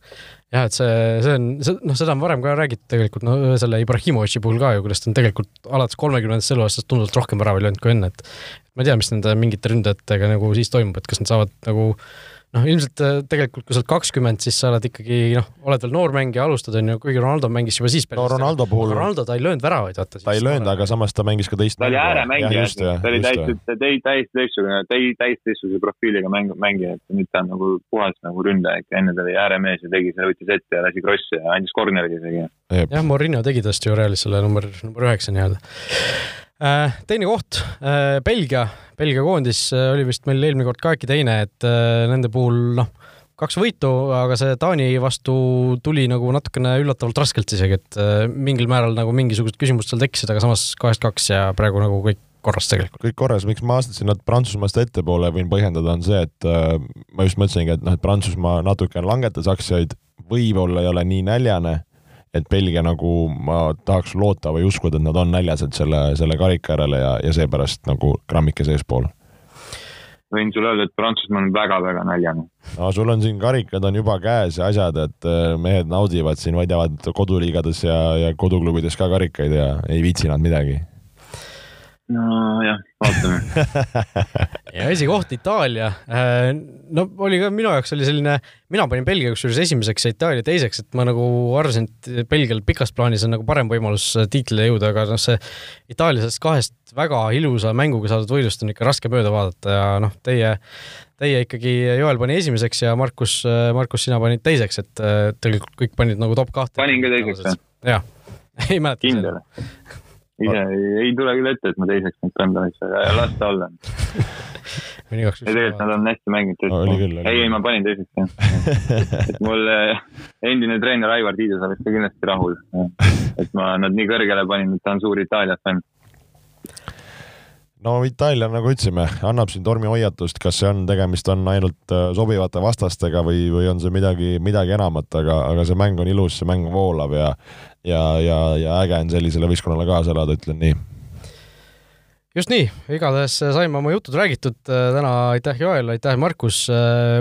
jah, et see, see on, see noh, seda on varem ka räägitud tegelikult no selle Ibrahimovitši puhul ka ju, kuidas ta on tegelikult alates kolmekümnendast eluaastast tunduvalt rohkem väravaid löönud kui enne, et ma ei tea, mis nende mingite ründajatega nagu siis toimub, et kas nad saavad nagu noh, ilmselt äh, tegelikult, kui sa oled kakskümmend, siis sa oled ikkagi noh, oled veel noor mängija, alustad on ju, kuigi Ronaldo mängis juba siis päris no Ronaldo puhul Ronaldo ta ei löönud väravaid, vaata. ta ei löönud, aga samas ta mängis ka teist ta oli ääremängija, ta oli täiesti, täiesti teistsugune, täiesti teistsuguse profiiliga mäng, mängija, et nüüd ta on nagu puhas nagu ründaja ikka, enne ta oli ääremees ja tegi selle, võttis ette ja lasi krossi ja andis corner'i isegi. jah, Mourinho tegi tast ju Realis selle number, number üheksa nii-öelda teine koht, äh, Belgia, Belgia koondis äh, oli vist meil eelmine kord ka äkki teine, et nende puhul noh, kaks võitu, aga see Taani vastu tuli nagu natukene üllatavalt raskelt isegi, et mingil määral nagu mingisugused küsimused seal tekkisid, aga samas kahest kaks ja praegu nagu kõik korras tegelikult. kõik korras, miks ma astasin nad Prantsusmaast ettepoole, võin põhjendada, on see, et äh, ma just mõtlesingi, et noh, et Prantsusmaa natukene langetas aktsiaid, võib-olla ei ole nii näljane et Belgia nagu ma tahaks loota või uskuda, et nad on näljased selle, selle karika järele ja, ja seepärast nagu grammikese eespool. võin sulle öelda, et Prantsusmaa on väga-väga näljane. no sul on siin karikad on juba käes ja asjad, et äh, mehed naudivad siin, võidavad koduliigades ja, ja koduklubides ka karikaid ja ei viitsi nad midagi nojah, vaatame ja esikoht Itaalia. Äh, no oli ka minu jaoks oli selline, mina panin Belgia kusjuures esimeseks ja Itaalia teiseks, et ma nagu arvasin, et Belgial pikas plaanis on nagu parem võimalus tiitlile jõuda, aga noh, see Itaalia sellest kahest väga ilusa mänguga saadud võidust on ikka raske mööda vaadata ja noh, teie, teie ikkagi, Joel pani esimeseks ja Markus, Markus, sina panid teiseks, et teil kõik panid nagu top kahte. panin ka teiseks, jah? jah, ei mäleta. kindel ise ei, ei tule küll ette, et ma teiseks nüüd võiks, aga las ta olla. Ei tegelikult nad on hästi mänginud ei, ei ma panin teiseks jah. Et mul eh, endine treener Aivar Tiidus oleks ka kindlasti rahul. et ma nad nii kõrgele panin, et ta on suur Itaalia fänn. No Itaalia, nagu ütlesime, annab siin tormihoiatust, kas see on, tegemist on ainult äh, sobivate vastastega või, või on see midagi, midagi enamat, aga, aga see mäng on ilus, see mäng voolab ja ja, ja, ja äge on sellisele võistkonnale kaasa elada, ütlen nii just nii, igatahes saime oma jutud räägitud täna, aitäh Joel, aitäh Markus,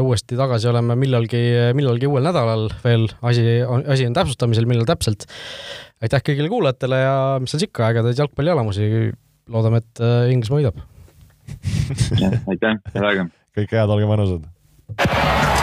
uuesti tagasi oleme millalgi, millalgi uuel nädalal veel, asi, asi on täpsustamisel, millal täpselt. aitäh kõigile kuulajatele ja mis seal siis ikka, ägedaid jalgpallialamusi loodame, et äh, Inglismaa võidab aitäh, head aega! kõike head, olge mõnusad!